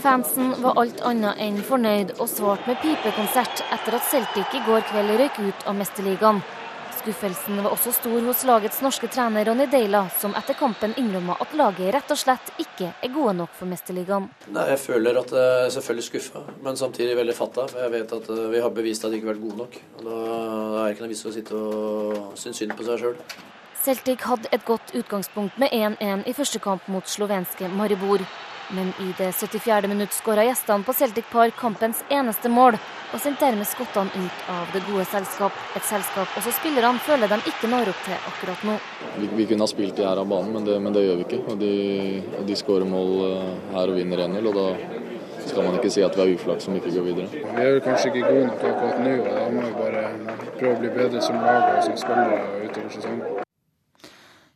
Fansen var alt annet enn fornøyd og svarte med pipekonsert etter at Celtic i går kveld røyk ut av Mesterligaen. Skuffelsen var også stor hos lagets norske trener Ronny Deila, som etter kampen innrømma at laget rett og slett ikke er gode nok for Mesterligaen. Nei, Jeg føler at jeg er selvfølgelig skuffa, men samtidig veldig fatta. For jeg vet at eh, vi har bevist at vi ikke har vært gode nok. Og da er det ikke noe vits å sitte og synes synd på seg sjøl. Celtic hadde et godt utgangspunkt med 1-1 i første kamp mot slovenske Maribor. Men i det 74. minutt skåra gjestene på Celtic Park kampens eneste mål, og sendte dermed skottene ut av det gode selskap. Et selskap også spillerne føler de ikke når opp til akkurat nå. Vi, vi kunne ha spilt de her av banen, men det, men det gjør vi ikke. Og de, de skårer mål eh, her og vinner 1-0, og da skal man ikke si at vi har uflaks som ikke går videre. Vi er kanskje ikke gode nok akkurat nå, og da må vi bare prøve å bli bedre som lag og som spillere utover sesongen.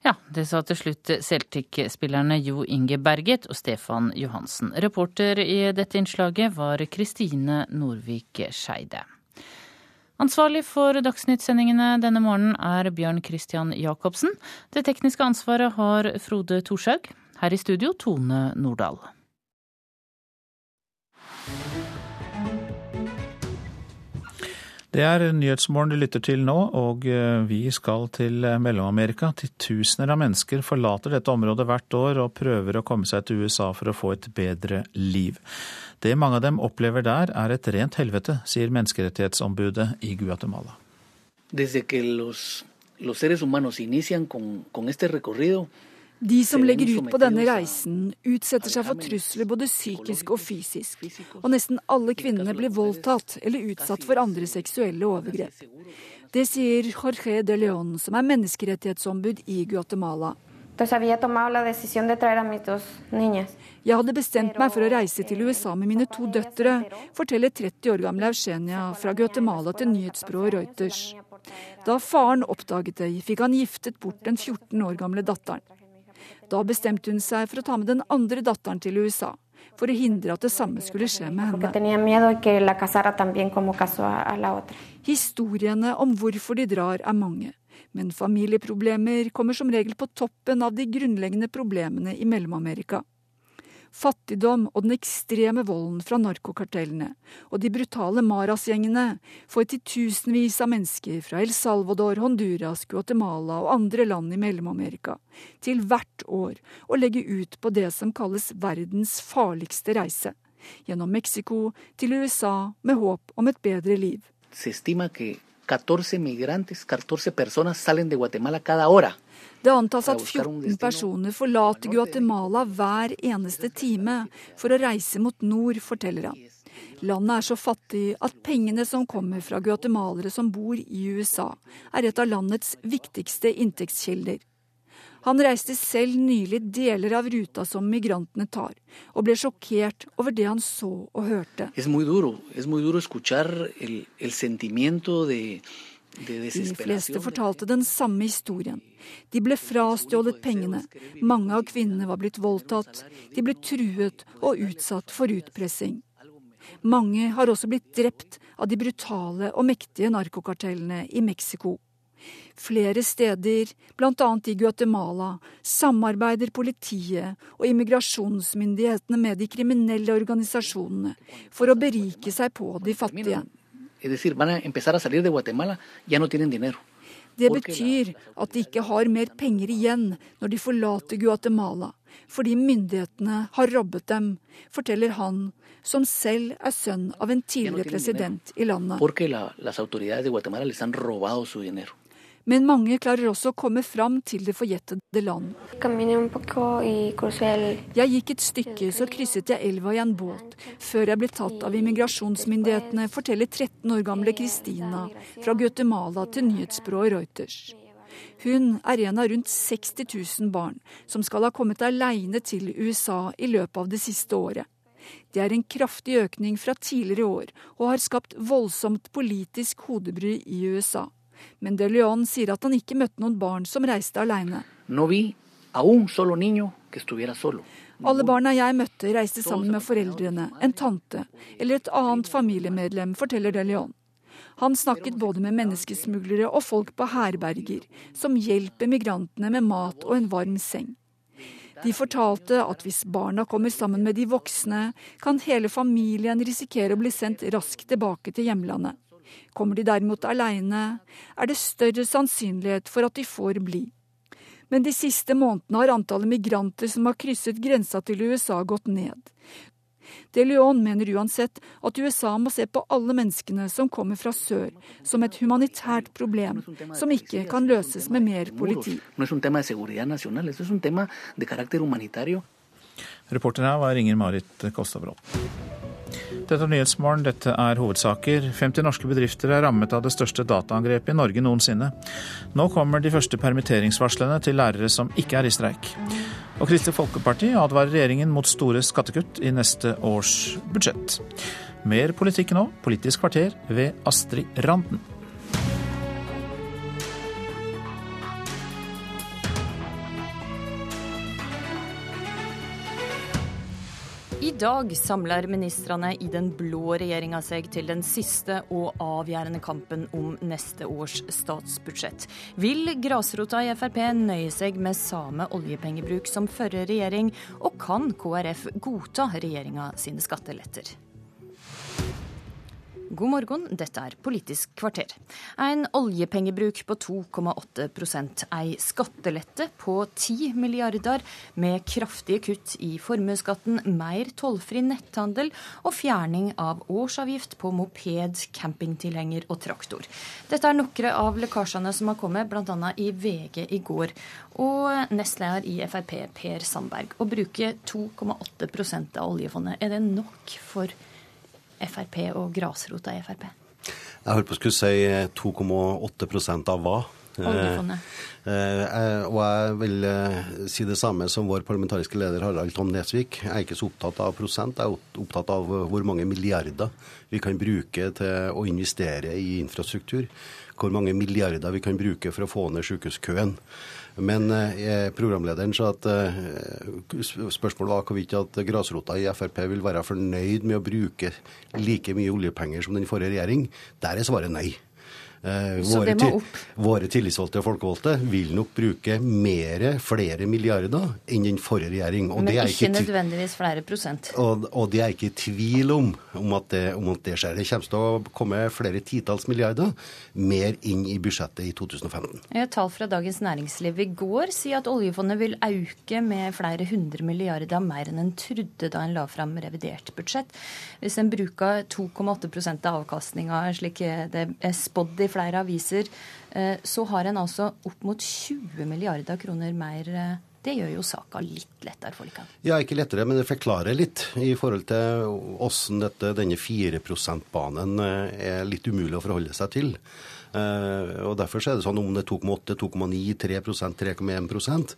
Ja, det sa til slutt Celtic-spillerne Jo Inge Berget og Stefan Johansen. Reporter i dette innslaget var Kristine Norvik Skeide. Ansvarlig for Dagsnytt-sendingene denne morgenen er Bjørn Christian Jacobsen. Det tekniske ansvaret har Frode Thorshaug. Her i studio Tone Nordahl. Det er Nyhetsmorgen du lytter til nå, og eh, vi skal til eh, Mellom-Amerika. Titusener av mennesker forlater dette området hvert år og prøver å komme seg til USA for å få et bedre liv. Det mange av dem opplever der er et rent helvete, sier menneskerettighetsombudet i Guatemala. Desde que los, los seres humanos inician con, con este recorrido, de som legger ut på denne reisen, utsetter seg for trusler både psykisk og fysisk. Og nesten alle kvinnene blir voldtatt eller utsatt for andre seksuelle overgrep. Det sier Jorge de León, som er menneskerettighetsombud i Guatemala. Jeg hadde bestemt meg for å reise til USA med mine to døtre, forteller 30 år gamle Eugenia fra Guatemala til nyhetsbyrået Reuters. Da faren oppdaget det, fikk han giftet bort den 14 år gamle datteren. Da bestemte hun seg for å ta med den andre datteren til USA, for å hindre at det samme skulle skje med henne. Historiene om hvorfor de drar er mange, men familieproblemer kommer som regel på toppen av de grunnleggende problemene i Mellom-Amerika fattigdom og den ekstreme volden fra narkokartellene og de brutale Maras-gjengene får titusenvis av mennesker fra El Salvador, Honduras, Guatemala og andre land i Mellom-Amerika til hvert år å legge ut på det som kalles verdens farligste reise, gjennom Mexico til USA med håp om et bedre liv. Se estima que 14 migrantes, 14 personas salen de Guatemala cada hora. Det antas at 14 personer forlater Guatemala hver eneste time for å reise mot nord, forteller han. Landet er så fattig at pengene som kommer fra guatemalere som bor i USA, er et av landets viktigste inntektskilder. Han reiste selv nylig deler av ruta som migrantene tar, og ble sjokkert over det han så og hørte. Det er veldig duro escuchar el, el sentimiento de fleste fortalte den samme historien. De ble frastjålet pengene. Mange av kvinnene var blitt voldtatt. De ble truet og utsatt for utpressing. Mange har også blitt drept av de brutale og mektige narkokartellene i Mexico. Flere steder, bl.a. i Guatemala, samarbeider politiet og immigrasjonsmyndighetene med de kriminelle organisasjonene for å berike seg på de fattige. Es decir, van a empezar a salir de Guatemala, ya no tienen dinero. Det betyr at de ikke har mer penger igjen når de forlater Guatemala, fordi myndighetene har robbet dem, forteller han, som selv er sønn av en tidligere president i landet. Men mange klarer også å komme fram til det forjettede land. Jeg gikk et stykke, så krysset jeg elva i en båt, før jeg ble tatt av immigrasjonsmyndighetene, forteller 13 år gamle Kristina fra Guatemala til nyhetsbyrået Reuters. Hun er en av rundt 60 000 barn som skal ha kommet aleine til USA i løpet av det siste året. Det er en kraftig økning fra tidligere år, og har skapt voldsomt politisk hodebry i USA. Men De Leon sier at han ikke møtte noen barn som reiste alene. No Alle barna jeg møtte, reiste sammen med foreldrene, en tante eller et annet familiemedlem, forteller De Leon. Han snakket både med menneskesmuglere og folk på herberger, som hjelper migrantene med mat og en varm seng. De fortalte at hvis barna kommer sammen med de voksne, kan hele familien risikere å bli sendt raskt tilbake til hjemlandet. Kommer de derimot aleine, er det større sannsynlighet for at de får bli. Men de siste månedene har antallet migranter som har krysset grensa til USA, gått ned. De Leon mener uansett at USA må se på alle menneskene som kommer fra sør, som et humanitært problem som ikke kan løses med mer politi. Reporter her var Inger Marit Kolstadbråten. Dette er Nyhetsmorgen, dette er hovedsaker. 50 norske bedrifter er rammet av det største dataangrepet i Norge noensinne. Nå kommer de første permitteringsvarslene til lærere som ikke er i streik. Og Kristelig Folkeparti advarer regjeringen mot store skattekutt i neste års budsjett. Mer politikk nå, Politisk kvarter ved Astrid Randen. I dag samler ministrene i den blå regjeringa seg til den siste og avgjørende kampen om neste års statsbudsjett. Vil grasrota i Frp nøye seg med samme oljepengebruk som forrige regjering, og kan KrF godta regjeringa sine skatteletter? God morgen, dette er Politisk kvarter. En oljepengebruk på 2,8% ei skattelette på 10 milliarder, med kraftige kutt i formuesskatten, mer tollfri netthandel og fjerning av årsavgift på moped, campingtilhenger og traktor. Dette er noen av lekkasjene som har kommet, bl.a. i VG i går. Og nestleder i Frp, Per Sandberg. Å bruke 2,8% av oljefondet, er det nok for Frp og grasrota i Frp? Jeg holdt på å skulle si 2,8 av hva? Oljefondet. Eh, eh, og jeg vil eh, si det samme som vår parlamentariske leder Harald Tom Nesvik. Jeg er ikke så opptatt av prosent, jeg er opptatt av hvor mange milliarder vi kan bruke til å investere i infrastruktur. Hvor mange milliarder vi kan bruke for å få ned sykehuskøen. Men eh, programlederen sa at eh, spørsmålet var hvorvidt at grasrota i Frp vil være fornøyd med å bruke like mye oljepenger som den forrige regjering. Der er svaret nei. Eh, våre, våre, tillitsvalgte og folkevalgte vil nok bruke mere, flere milliarder enn den forrige regjering. Og Men ikke, ikke nødvendigvis flere prosent. Og, og, det er ikke i tvil om, om, at det, om, at det, skjer. Det kommer til å komme flere titalls milliarder mer inn i budsjettet i 2015. Et tall fra Dagens Næringsliv i går sier at oljefondet vil øke med flere hundre milliarder mer enn en trodde da en la fram revidert budsjett. Hvis en bruker 2,8 av avkastninga slik det er spådd i flere aviser, eh, så har en altså opp mot 20 milliarder kroner mer. Eh, det gjør jo saka litt lettere for dere? Ja, ikke lettere, men det forklarer litt i forhold til hvordan denne 4 %-banen eh, er litt umulig å forholde seg til. Uh, og Derfor er det sånn om det er 2,8, 2,9, 3% 3,1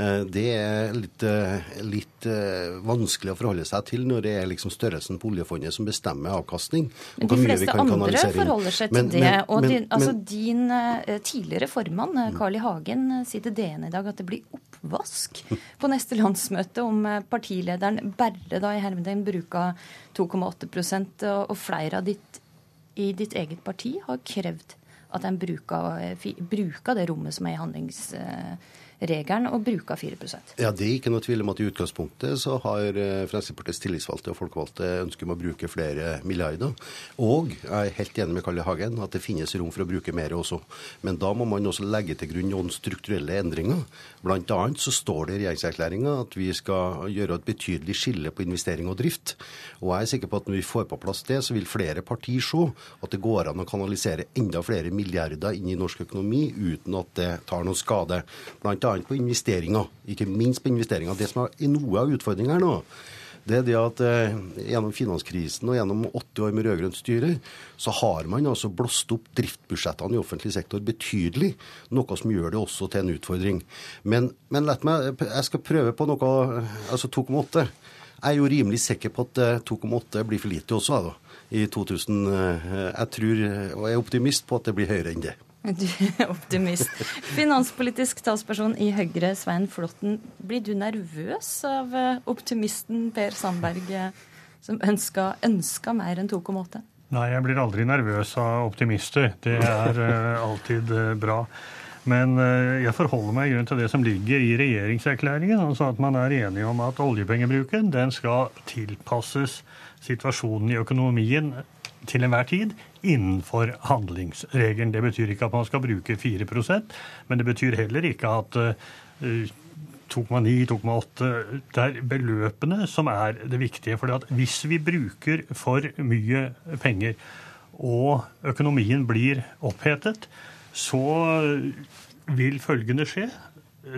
uh, Det er litt, uh, litt vanskelig å forholde seg til når det er liksom størrelsen på oljefondet som bestemmer avkastning. Men de fleste andre forholder seg til men, det. Men, og din, altså, din tidligere formann, Carl I. Hagen, sier til DN i dag at det blir oppvask på neste landsmøte om partilederen Berre da i Hermedheim bruker 2,8% og flere av ditt i ditt eget parti har krevd at en bruker, bruker det rommet som er i handlingsregelen, og bruker 4% Ja, Det er ikke noe tvil om at i utgangspunktet så har eh, Fremskrittspartiets tillitsvalgte og folkevalgte ønske om å bruke flere milliarder. Og jeg er helt enig med Kalle Hagen at det finnes rom for å bruke mer også. Men da må man også legge til grunn noen strukturelle endringer. Blant annet så står det i regjeringserklæringa at vi skal gjøre et betydelig skille på investering og drift. Og jeg er sikker på at når vi får på plass det, så vil flere partier se at det går an å kanalisere enda flere milliarder inn i norsk økonomi uten at det tar noen skade. Bl.a. på investeringer. Ikke minst på investeringer. Det som er noe av utfordringen her nå, det er det at eh, gjennom finanskrisen og gjennom åtte år med rød-grønt styre, så har man altså blåst opp driftsbudsjettene i offentlig sektor betydelig. Noe som gjør det også til en utfordring. Men, men meg, jeg skal prøve på noe Altså 2,8. Jeg er jo rimelig sikker på at 2,8 eh, blir for lite også da, i 2000. Eh, jeg tror, og er optimist på at det blir høyere enn det. Du er optimist. Finanspolitisk talsperson i Høyre, Svein Flåtten. Blir du nervøs av eh, optimisten Per Sandberg, som ønska, ønska mer enn 2,8? Nei, jeg blir aldri nervøs av optimister. Det er uh, alltid bra. Men jeg forholder meg til det som ligger i regjeringserklæringen. altså At man er enige om at oljepengebruken den skal tilpasses situasjonen i økonomien til enhver tid innenfor handlingsregelen. Det betyr ikke at man skal bruke 4% men det betyr heller ikke at 2,9, 2,8 Det er beløpene som er det viktige. For hvis vi bruker for mye penger, og økonomien blir opphetet, så vil følgende skje.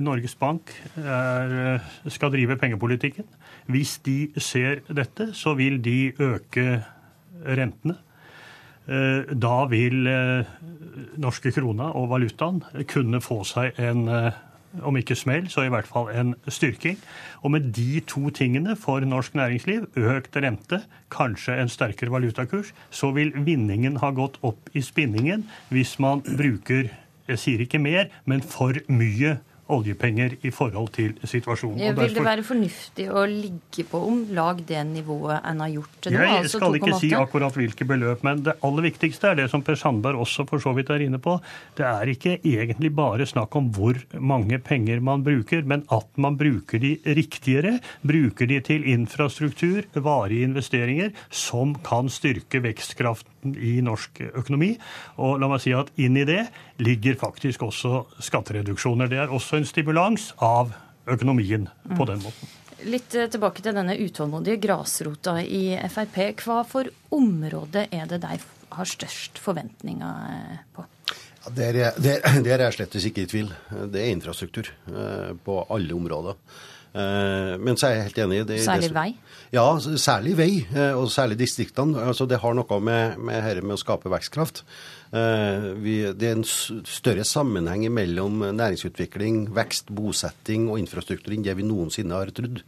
Norges Bank er, skal drive pengepolitikken. Hvis de ser dette, så vil de øke rentene. Da vil norske krona og valutaen kunne få seg en om ikke smell, så i hvert fall en styrking. Og med de to tingene for norsk næringsliv, økt rente, kanskje en sterkere valutakurs, så vil vinningen ha gått opp i spinningen hvis man bruker jeg sier ikke mer, men for mye oljepenger i forhold til situasjonen. Ja, vil det være fornuftig å ligge på om lag det nivået en har gjort til nå? Jeg altså skal ikke si akkurat hvilke beløp, men det aller viktigste er det som Per Sandberg også for så vidt er inne på. Det er ikke egentlig bare snakk om hvor mange penger man bruker, men at man bruker de riktigere. Bruker de til infrastruktur, varige investeringer, som kan styrke vekstkraften i norsk økonomi. Og la meg si at inn i det ligger faktisk også skattereduksjoner. Det er også en stimulans av økonomien på den måten. Litt eh, tilbake til denne utålmodige grasrota i Frp. Hva for område er det de har størst forventninger på? på? Det er, der, der er jeg slett ikke i tvil. Det er infrastruktur eh, på alle områder. Men så er jeg helt enig i det. Særlig vei? Ja, særlig vei, og særlig distriktene. Altså, det har noe med, med dette med å skape vekstkraft. Eh, vi, det er en større sammenheng mellom næringsutvikling, vekst, bosetting og infrastruktur enn det vi noensinne har trodd.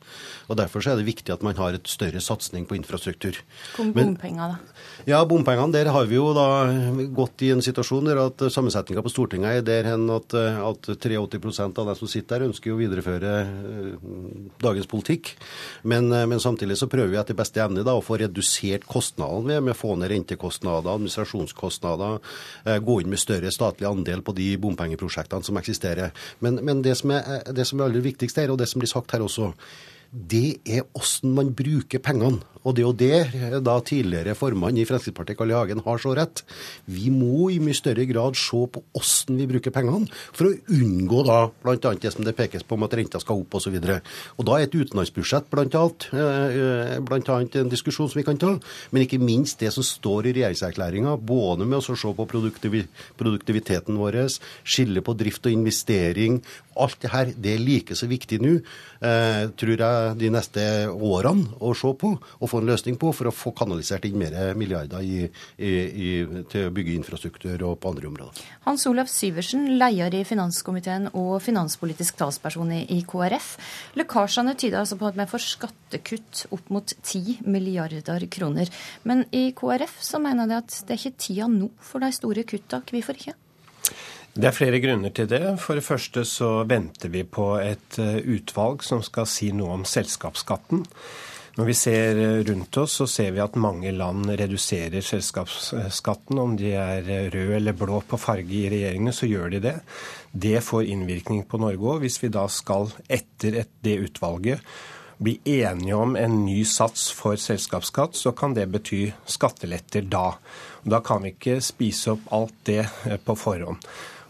Og Derfor er det viktig at man har et større satsing på infrastruktur. Kom bompenger, da? Ja, bompengene. Der har vi jo da gått i en situasjon der at sammensetninga på Stortinget er der hen at, at 83% av dem som sitter der, ønsker å videreføre eh, dagens politikk. Men, eh, men, samtidig så prøver vi etter beste evne da å få redusert kostnadene med å få ned rentekostnader, administrasjonskostnader, Eh, gå inn med større statlig andel på de bompengeprosjektene som eksisterer. Men, men det, som er, det som er aller viktigst her, og det som blir sagt her også, det er hvordan man bruker pengene. Og det er jo det da tidligere formann i Fremskrittspartiet, Carl I. Hagen, har så rett. Vi må i mye større grad se på hvordan vi bruker pengene, for å unngå da bl.a. det som det pekes på om at renta skal opp osv. Og, og da er et utenlandsbudsjett bl.a. Eh, blant annet en diskusjon som vi kan ta, men ikke minst det som står i regjeringserklæringa, både med å se på produktiviteten vår, skille på drift og investering. Alt det her det er like så viktig nå, eh, tror jeg, de neste årene å se på. og få en løsning på for å få kanalisert inn mer milliarder i, i, i, til å bygge infrastruktur og på andre områder. Hans Olav Syversen, leder i finanskomiteen og finanspolitisk talsperson i KrF. Lekkasjene tyder altså på at vi får skattekutt opp mot 10 milliarder kroner. Men i KrF så mener de at det er ikke tida nå for de store kutta. Hvorfor ikke? Det er flere grunner til det. For det første så venter vi på et eh, utvalg som skal si noe om selskapsskatten. Når vi ser eh, rundt oss, så ser vi at mange land reduserer selskapsskatten. Om de er eh, rød eller blå på farge i regjeringene, så gjør de det. Det får innvirkning på Norge òg. Hvis vi da skal, etter det utvalget, bli enige om en ny sats for selskapsskatt, så kan det bety skatteletter da. Da kan vi ikke spise opp alt det på forhånd.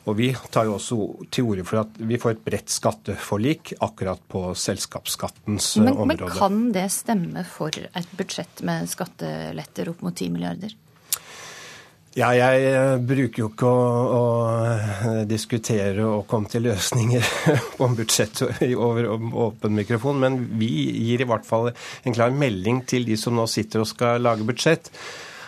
Og Vi tar jo også til orde for at vi får et bredt skatteforlik akkurat på selskapsskattens men, område. Men kan det stemme for et budsjett med skatteletter opp mot 10 milliarder? Ja, jeg eh, bruker jo ikke å, å, eh, diskutere og komme til løsninger om budsjett over åpen mikrofon, men vi gir i hvert fall en klar melding til de som nå sitter og skal lage budsjett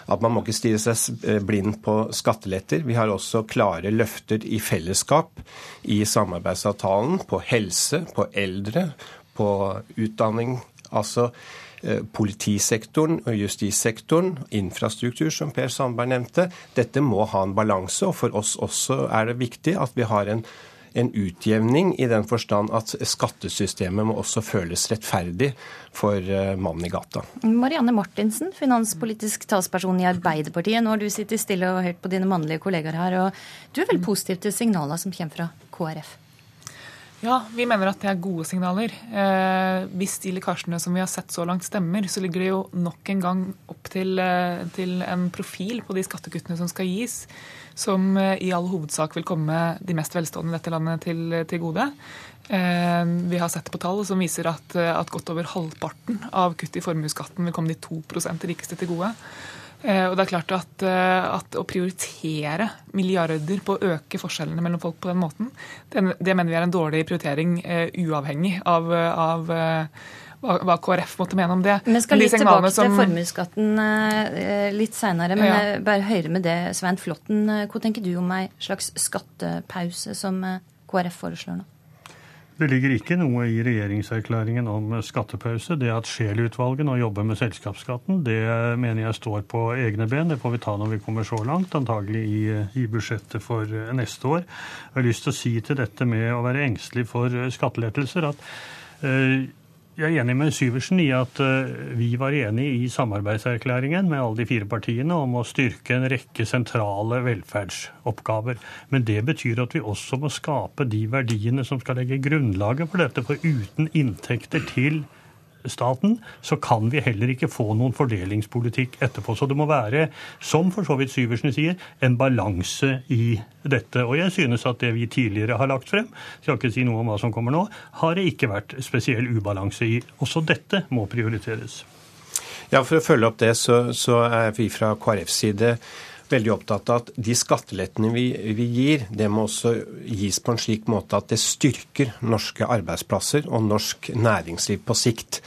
at man må ikke stirre seg eh, blind på skatteletter. Vi har også klare løfter i fellesskap i samarbeidsavtalen på helse, på eldre, på utdanning. Altså eh, politisektoren og justissektoren, infrastruktur, som Per Sandberg nevnte. Dette må ha en balanse, og for oss også er det viktig at vi har en en utjevning i den forstand at skattesystemet må også føles rettferdig for eh, mannen i gata. Marianne Martinsen, finanspolitisk talsperson i Arbeiderpartiet. Nå har du sittet stille og hørt på dine mannlige kollegaer her, og du er vel positiv til signalene som kommer fra KrF? Ja, vi mener at det er gode signaler. Eh, hvis de lekkasjene som vi har sett så langt stemmer, så ligger det jo nok en gang opp til, eh, til en profil på de skattekuttene som skal gis som eh, i all hovedsak vil komme de mest velstående i dette landet til, til gode. Vi har sett på tall som viser at, at godt over halvparten av kutt i formuesskatten vil komme de 2% rikeste til gode. Og det er klart at, at, Å prioritere milliarder på å øke forskjellene mellom folk på den måten, det, det mener vi er en dårlig prioritering uavhengig av, av hva, hva, KrF måtte mene om det. Vi skal litt tilbake som... til formuesskatten uh, litt seinere, men ja. bare høre med det, Svein Flåtten. Uh, hva tenker du om ei slags skattepause som uh, KrF foreslår nå? Det ligger ikke noe i regjeringserklæringen om skattepause. Det at Scheel-utvalget nå jobber med selskapsskatten, det mener jeg står på egne ben. Det får vi ta når vi kommer så langt, antagelig i, i budsjettet for neste år. Jeg har lyst til å si til dette med å være engstelig for skattelettelser at uh, jeg er enig med Syversen i at eh, vi var enige i samarbeidserklæringen med alle de fire partiene om å styrke en rekke sentrale velferdsoppgaver. Men det betyr at vi også må skape de verdiene som skal legge grunnlaget for dette. For uten inntekter til staten, så kan vi heller ikke få noen fordelingspolitikk etterpå. Så det må være, som for så vidt Syversen sier, en balanse i dette. Og jeg synes at det vi tidligere har lagt frem, skal ikke si noe om hva som kommer nå, har det ikke vært spesiell ubalanse i. Også dette må prioriteres. Ja, For å følge opp det, så, så er vi fra KrFs side veldig opptatt av at de skattelettene vi, vi, gir, det må også gis på en slik måte at det styrker norske arbeidsplasser og norsk næringsliv på sikt.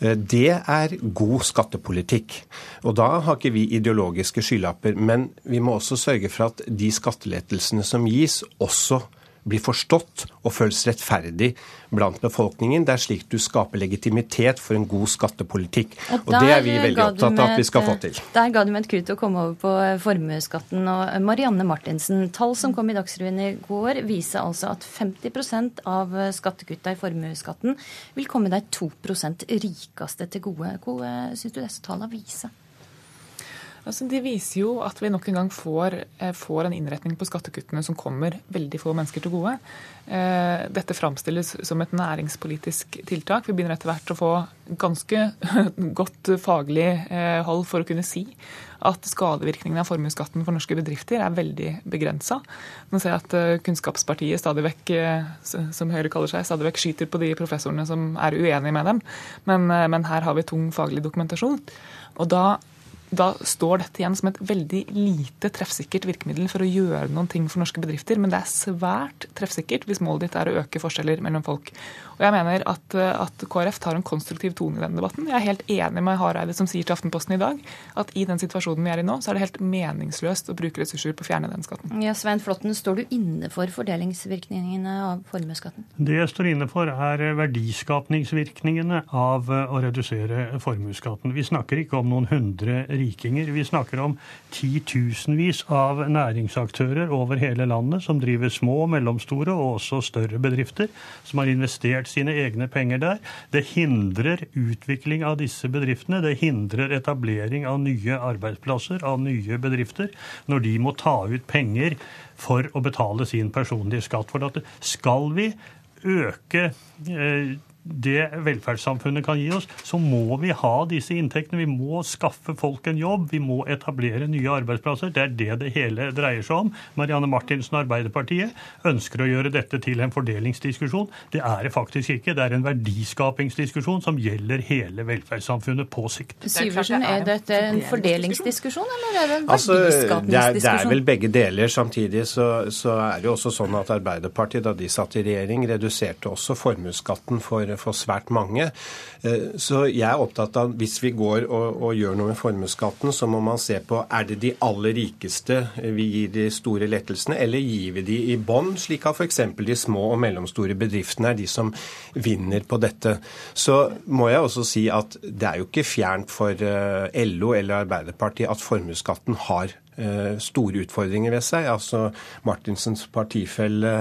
Eh, det er god skattepolitikk. Og da har ikke vi ideologiske skylapper. Men vi må også sørge for at de skattelettelsene som gis, også blir forstått og føles rettferdig blant befolkningen. Det er slik du skaper legitimitet for en god skattepolitikk. Og, og det er vi veldig opptatt av at vi skal få til. Der ga du med et kutt å komme over på formuesskatten. Og Marianne Martinsen, tall som kom i Dagsrevyen i går, viser altså at 50% av skattekutta i formuesskatten vil komme de 2% rikeste til gode. Hva syns du disse tallene viser? Altså, de viser jo at vi nok en gang får, eh, får, en innretning på skattekuttene som kommer veldig få mennesker til gode. Eh, dette framstilles som et næringspolitisk tiltak. Vi begynner etter hvert å få ganske godt faglig eh, hold for å kunne si at skadevirkningene av formuesskatten for norske bedrifter er veldig begrensa. Nå ser jeg at Kunnskapspartiet stadig vekk, som Høyre kaller seg, stadig vekk skyter på de professorene som er uenige med dem. Men, men her har vi tung faglig dokumentasjon. Og da da står dette igjen som et veldig lite treffsikkert virkemiddel for å gjøre noen ting for norske bedrifter, men det er svært treffsikkert hvis målet ditt er å øke forskjeller mellom folk. Og jeg mener at, at KrF tar en konstruktiv tone i denne debatten. Jeg er helt enig med Hareide som sier til Aftenposten i dag at i den situasjonen vi er i nå, så er det helt meningsløst å bruke ressurser på å fjerne den skatten. Ja, Svein Flåtten, står du inne for fordelingsvirkningene av formuesskatten? Det jeg står inne for, er verdiskapningsvirkningene av å redusere formuesskatten. Vi snakker ikke om noen hundre rikinger. Vi snakker om titusenvis av næringsaktører over hele landet som driver små, mellomstore og også større bedrifter, som har investert sine egne penger der. Det hindrer utvikling av disse bedriftene. Det hindrer etablering av nye arbeidsplasser, av nye bedrifter, når de må ta ut penger for å betale sin personlige skatt. For at skal vi øke eh, det velferdssamfunnet kan gi oss, så må vi ha disse inntektene. Vi må skaffe folk en jobb. Vi må etablere nye arbeidsplasser. Det er det det hele dreier seg om. Marianne Martinsen og Arbeiderpartiet ønsker å gjøre dette til en fordelingsdiskusjon. Det er det faktisk ikke. Det er en verdiskapingsdiskusjon som gjelder hele velferdssamfunnet på sikt. Syversen, er dette en fordelingsdiskusjon, eller er det en verdiskapingsdiskusjon? Altså, det, er, det er vel begge deler. Samtidig så, så er det jo også sånn at Arbeiderpartiet, da de satt i regjering, reduserte også formuesskatten for for svært mange. Eh, så jeg er opptatt av hvis vi går og, og gjør noe med formuesskatten, så må man se på er det de aller rikeste vi gir de store lettelsene, eller gir vi de i bånn, slik at f.eks. de små og mellomstore bedriftene er de som vinner på dette. Så må jeg også si at det er jo ikke fjernt for eh, LO eller Arbeiderpartiet at formuesskatten har Eh, store utfordringer ved seg. Altså Martinsens partifelle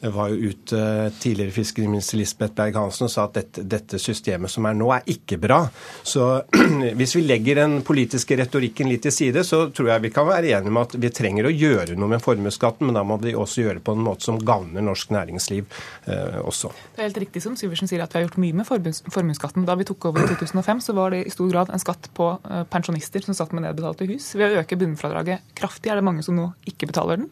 eh, var jo ute eh, tidligere fiskeriminister Lisbeth Berg-Hansen og sa at dette, dette, systemet som er nå, er ikke bra. Så hvis vi legger den politiske retorikken litt til side, så tror jeg vi kan være enige om at vi trenger å gjøre noe med formuesskatten, men da må vi også gjøre det på en måte som gagner norsk næringsliv eh, også. Det er helt riktig som Syversen sier at vi har gjort mye med formuesskatten. Da vi tok over i 2005, så var det i stor grad en skatt på pensjonister som satt med nedbetalte hus. Ved å øke bunnfradraget kraftig, er det mange som nå ikke betaler den.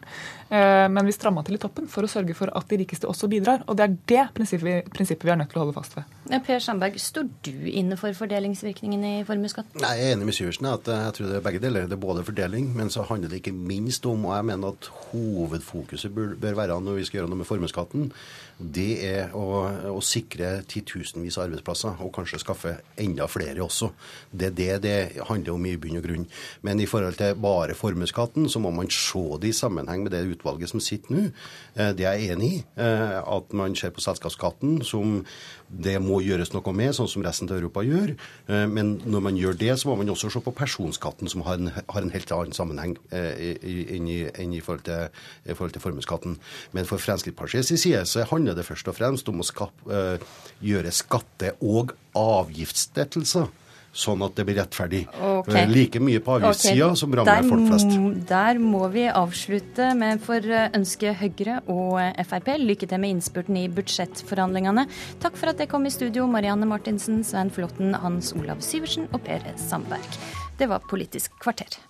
Eh, men vi stramma til i toppen for å sørge for at de rikeste også bidrar. Og det er det prinsippet, prinsippet vi er nødt til å holde fast ved. Per Sandberg, står du inne for fordelingsvirkningen i formuesskatten? Nei, Jeg er enig med Syversen. at Jeg tror det er begge deler. Det er både fordeling, men så handler det ikke minst om, og jeg mener at hovedfokuset bør, bør være når vi skal gjøre noe med formuesskatten, det er å, å, sikre titusenvis av arbeidsplasser, og kanskje skaffe enda flere også. Det er det det handler om i bunn og grunn. Men i forhold til bare formuesskatten, så må man se det i sammenheng med det utvalget som sitter nå. Eh, det er jeg enig i. Eh, at man ser på selskapsskatten som det må gjøres noe med, sånn som resten av Europa gjør. Eh, men når man gjør det, så må man også se på personskatten, som har en, har en helt annen sammenheng enn i, i, forhold til, i til formuesskatten. Men for Fremskrittspartiets side så handler det først og fremst om å skape, gjøre skatte- og avgiftslettelser sånn at det blir rettferdig. Okay. Like mye på avgiftssida okay. som rammer folk flest. Der må vi avslutte, men får ønske Høyre og Frp lykke til med innspurten i budsjettforhandlingene. Takk for at dere kom i studio, Marianne Martinsen, Svein Flåtten, Hans Olav Syversen og Per Sandberg. Det var Politisk kvarter.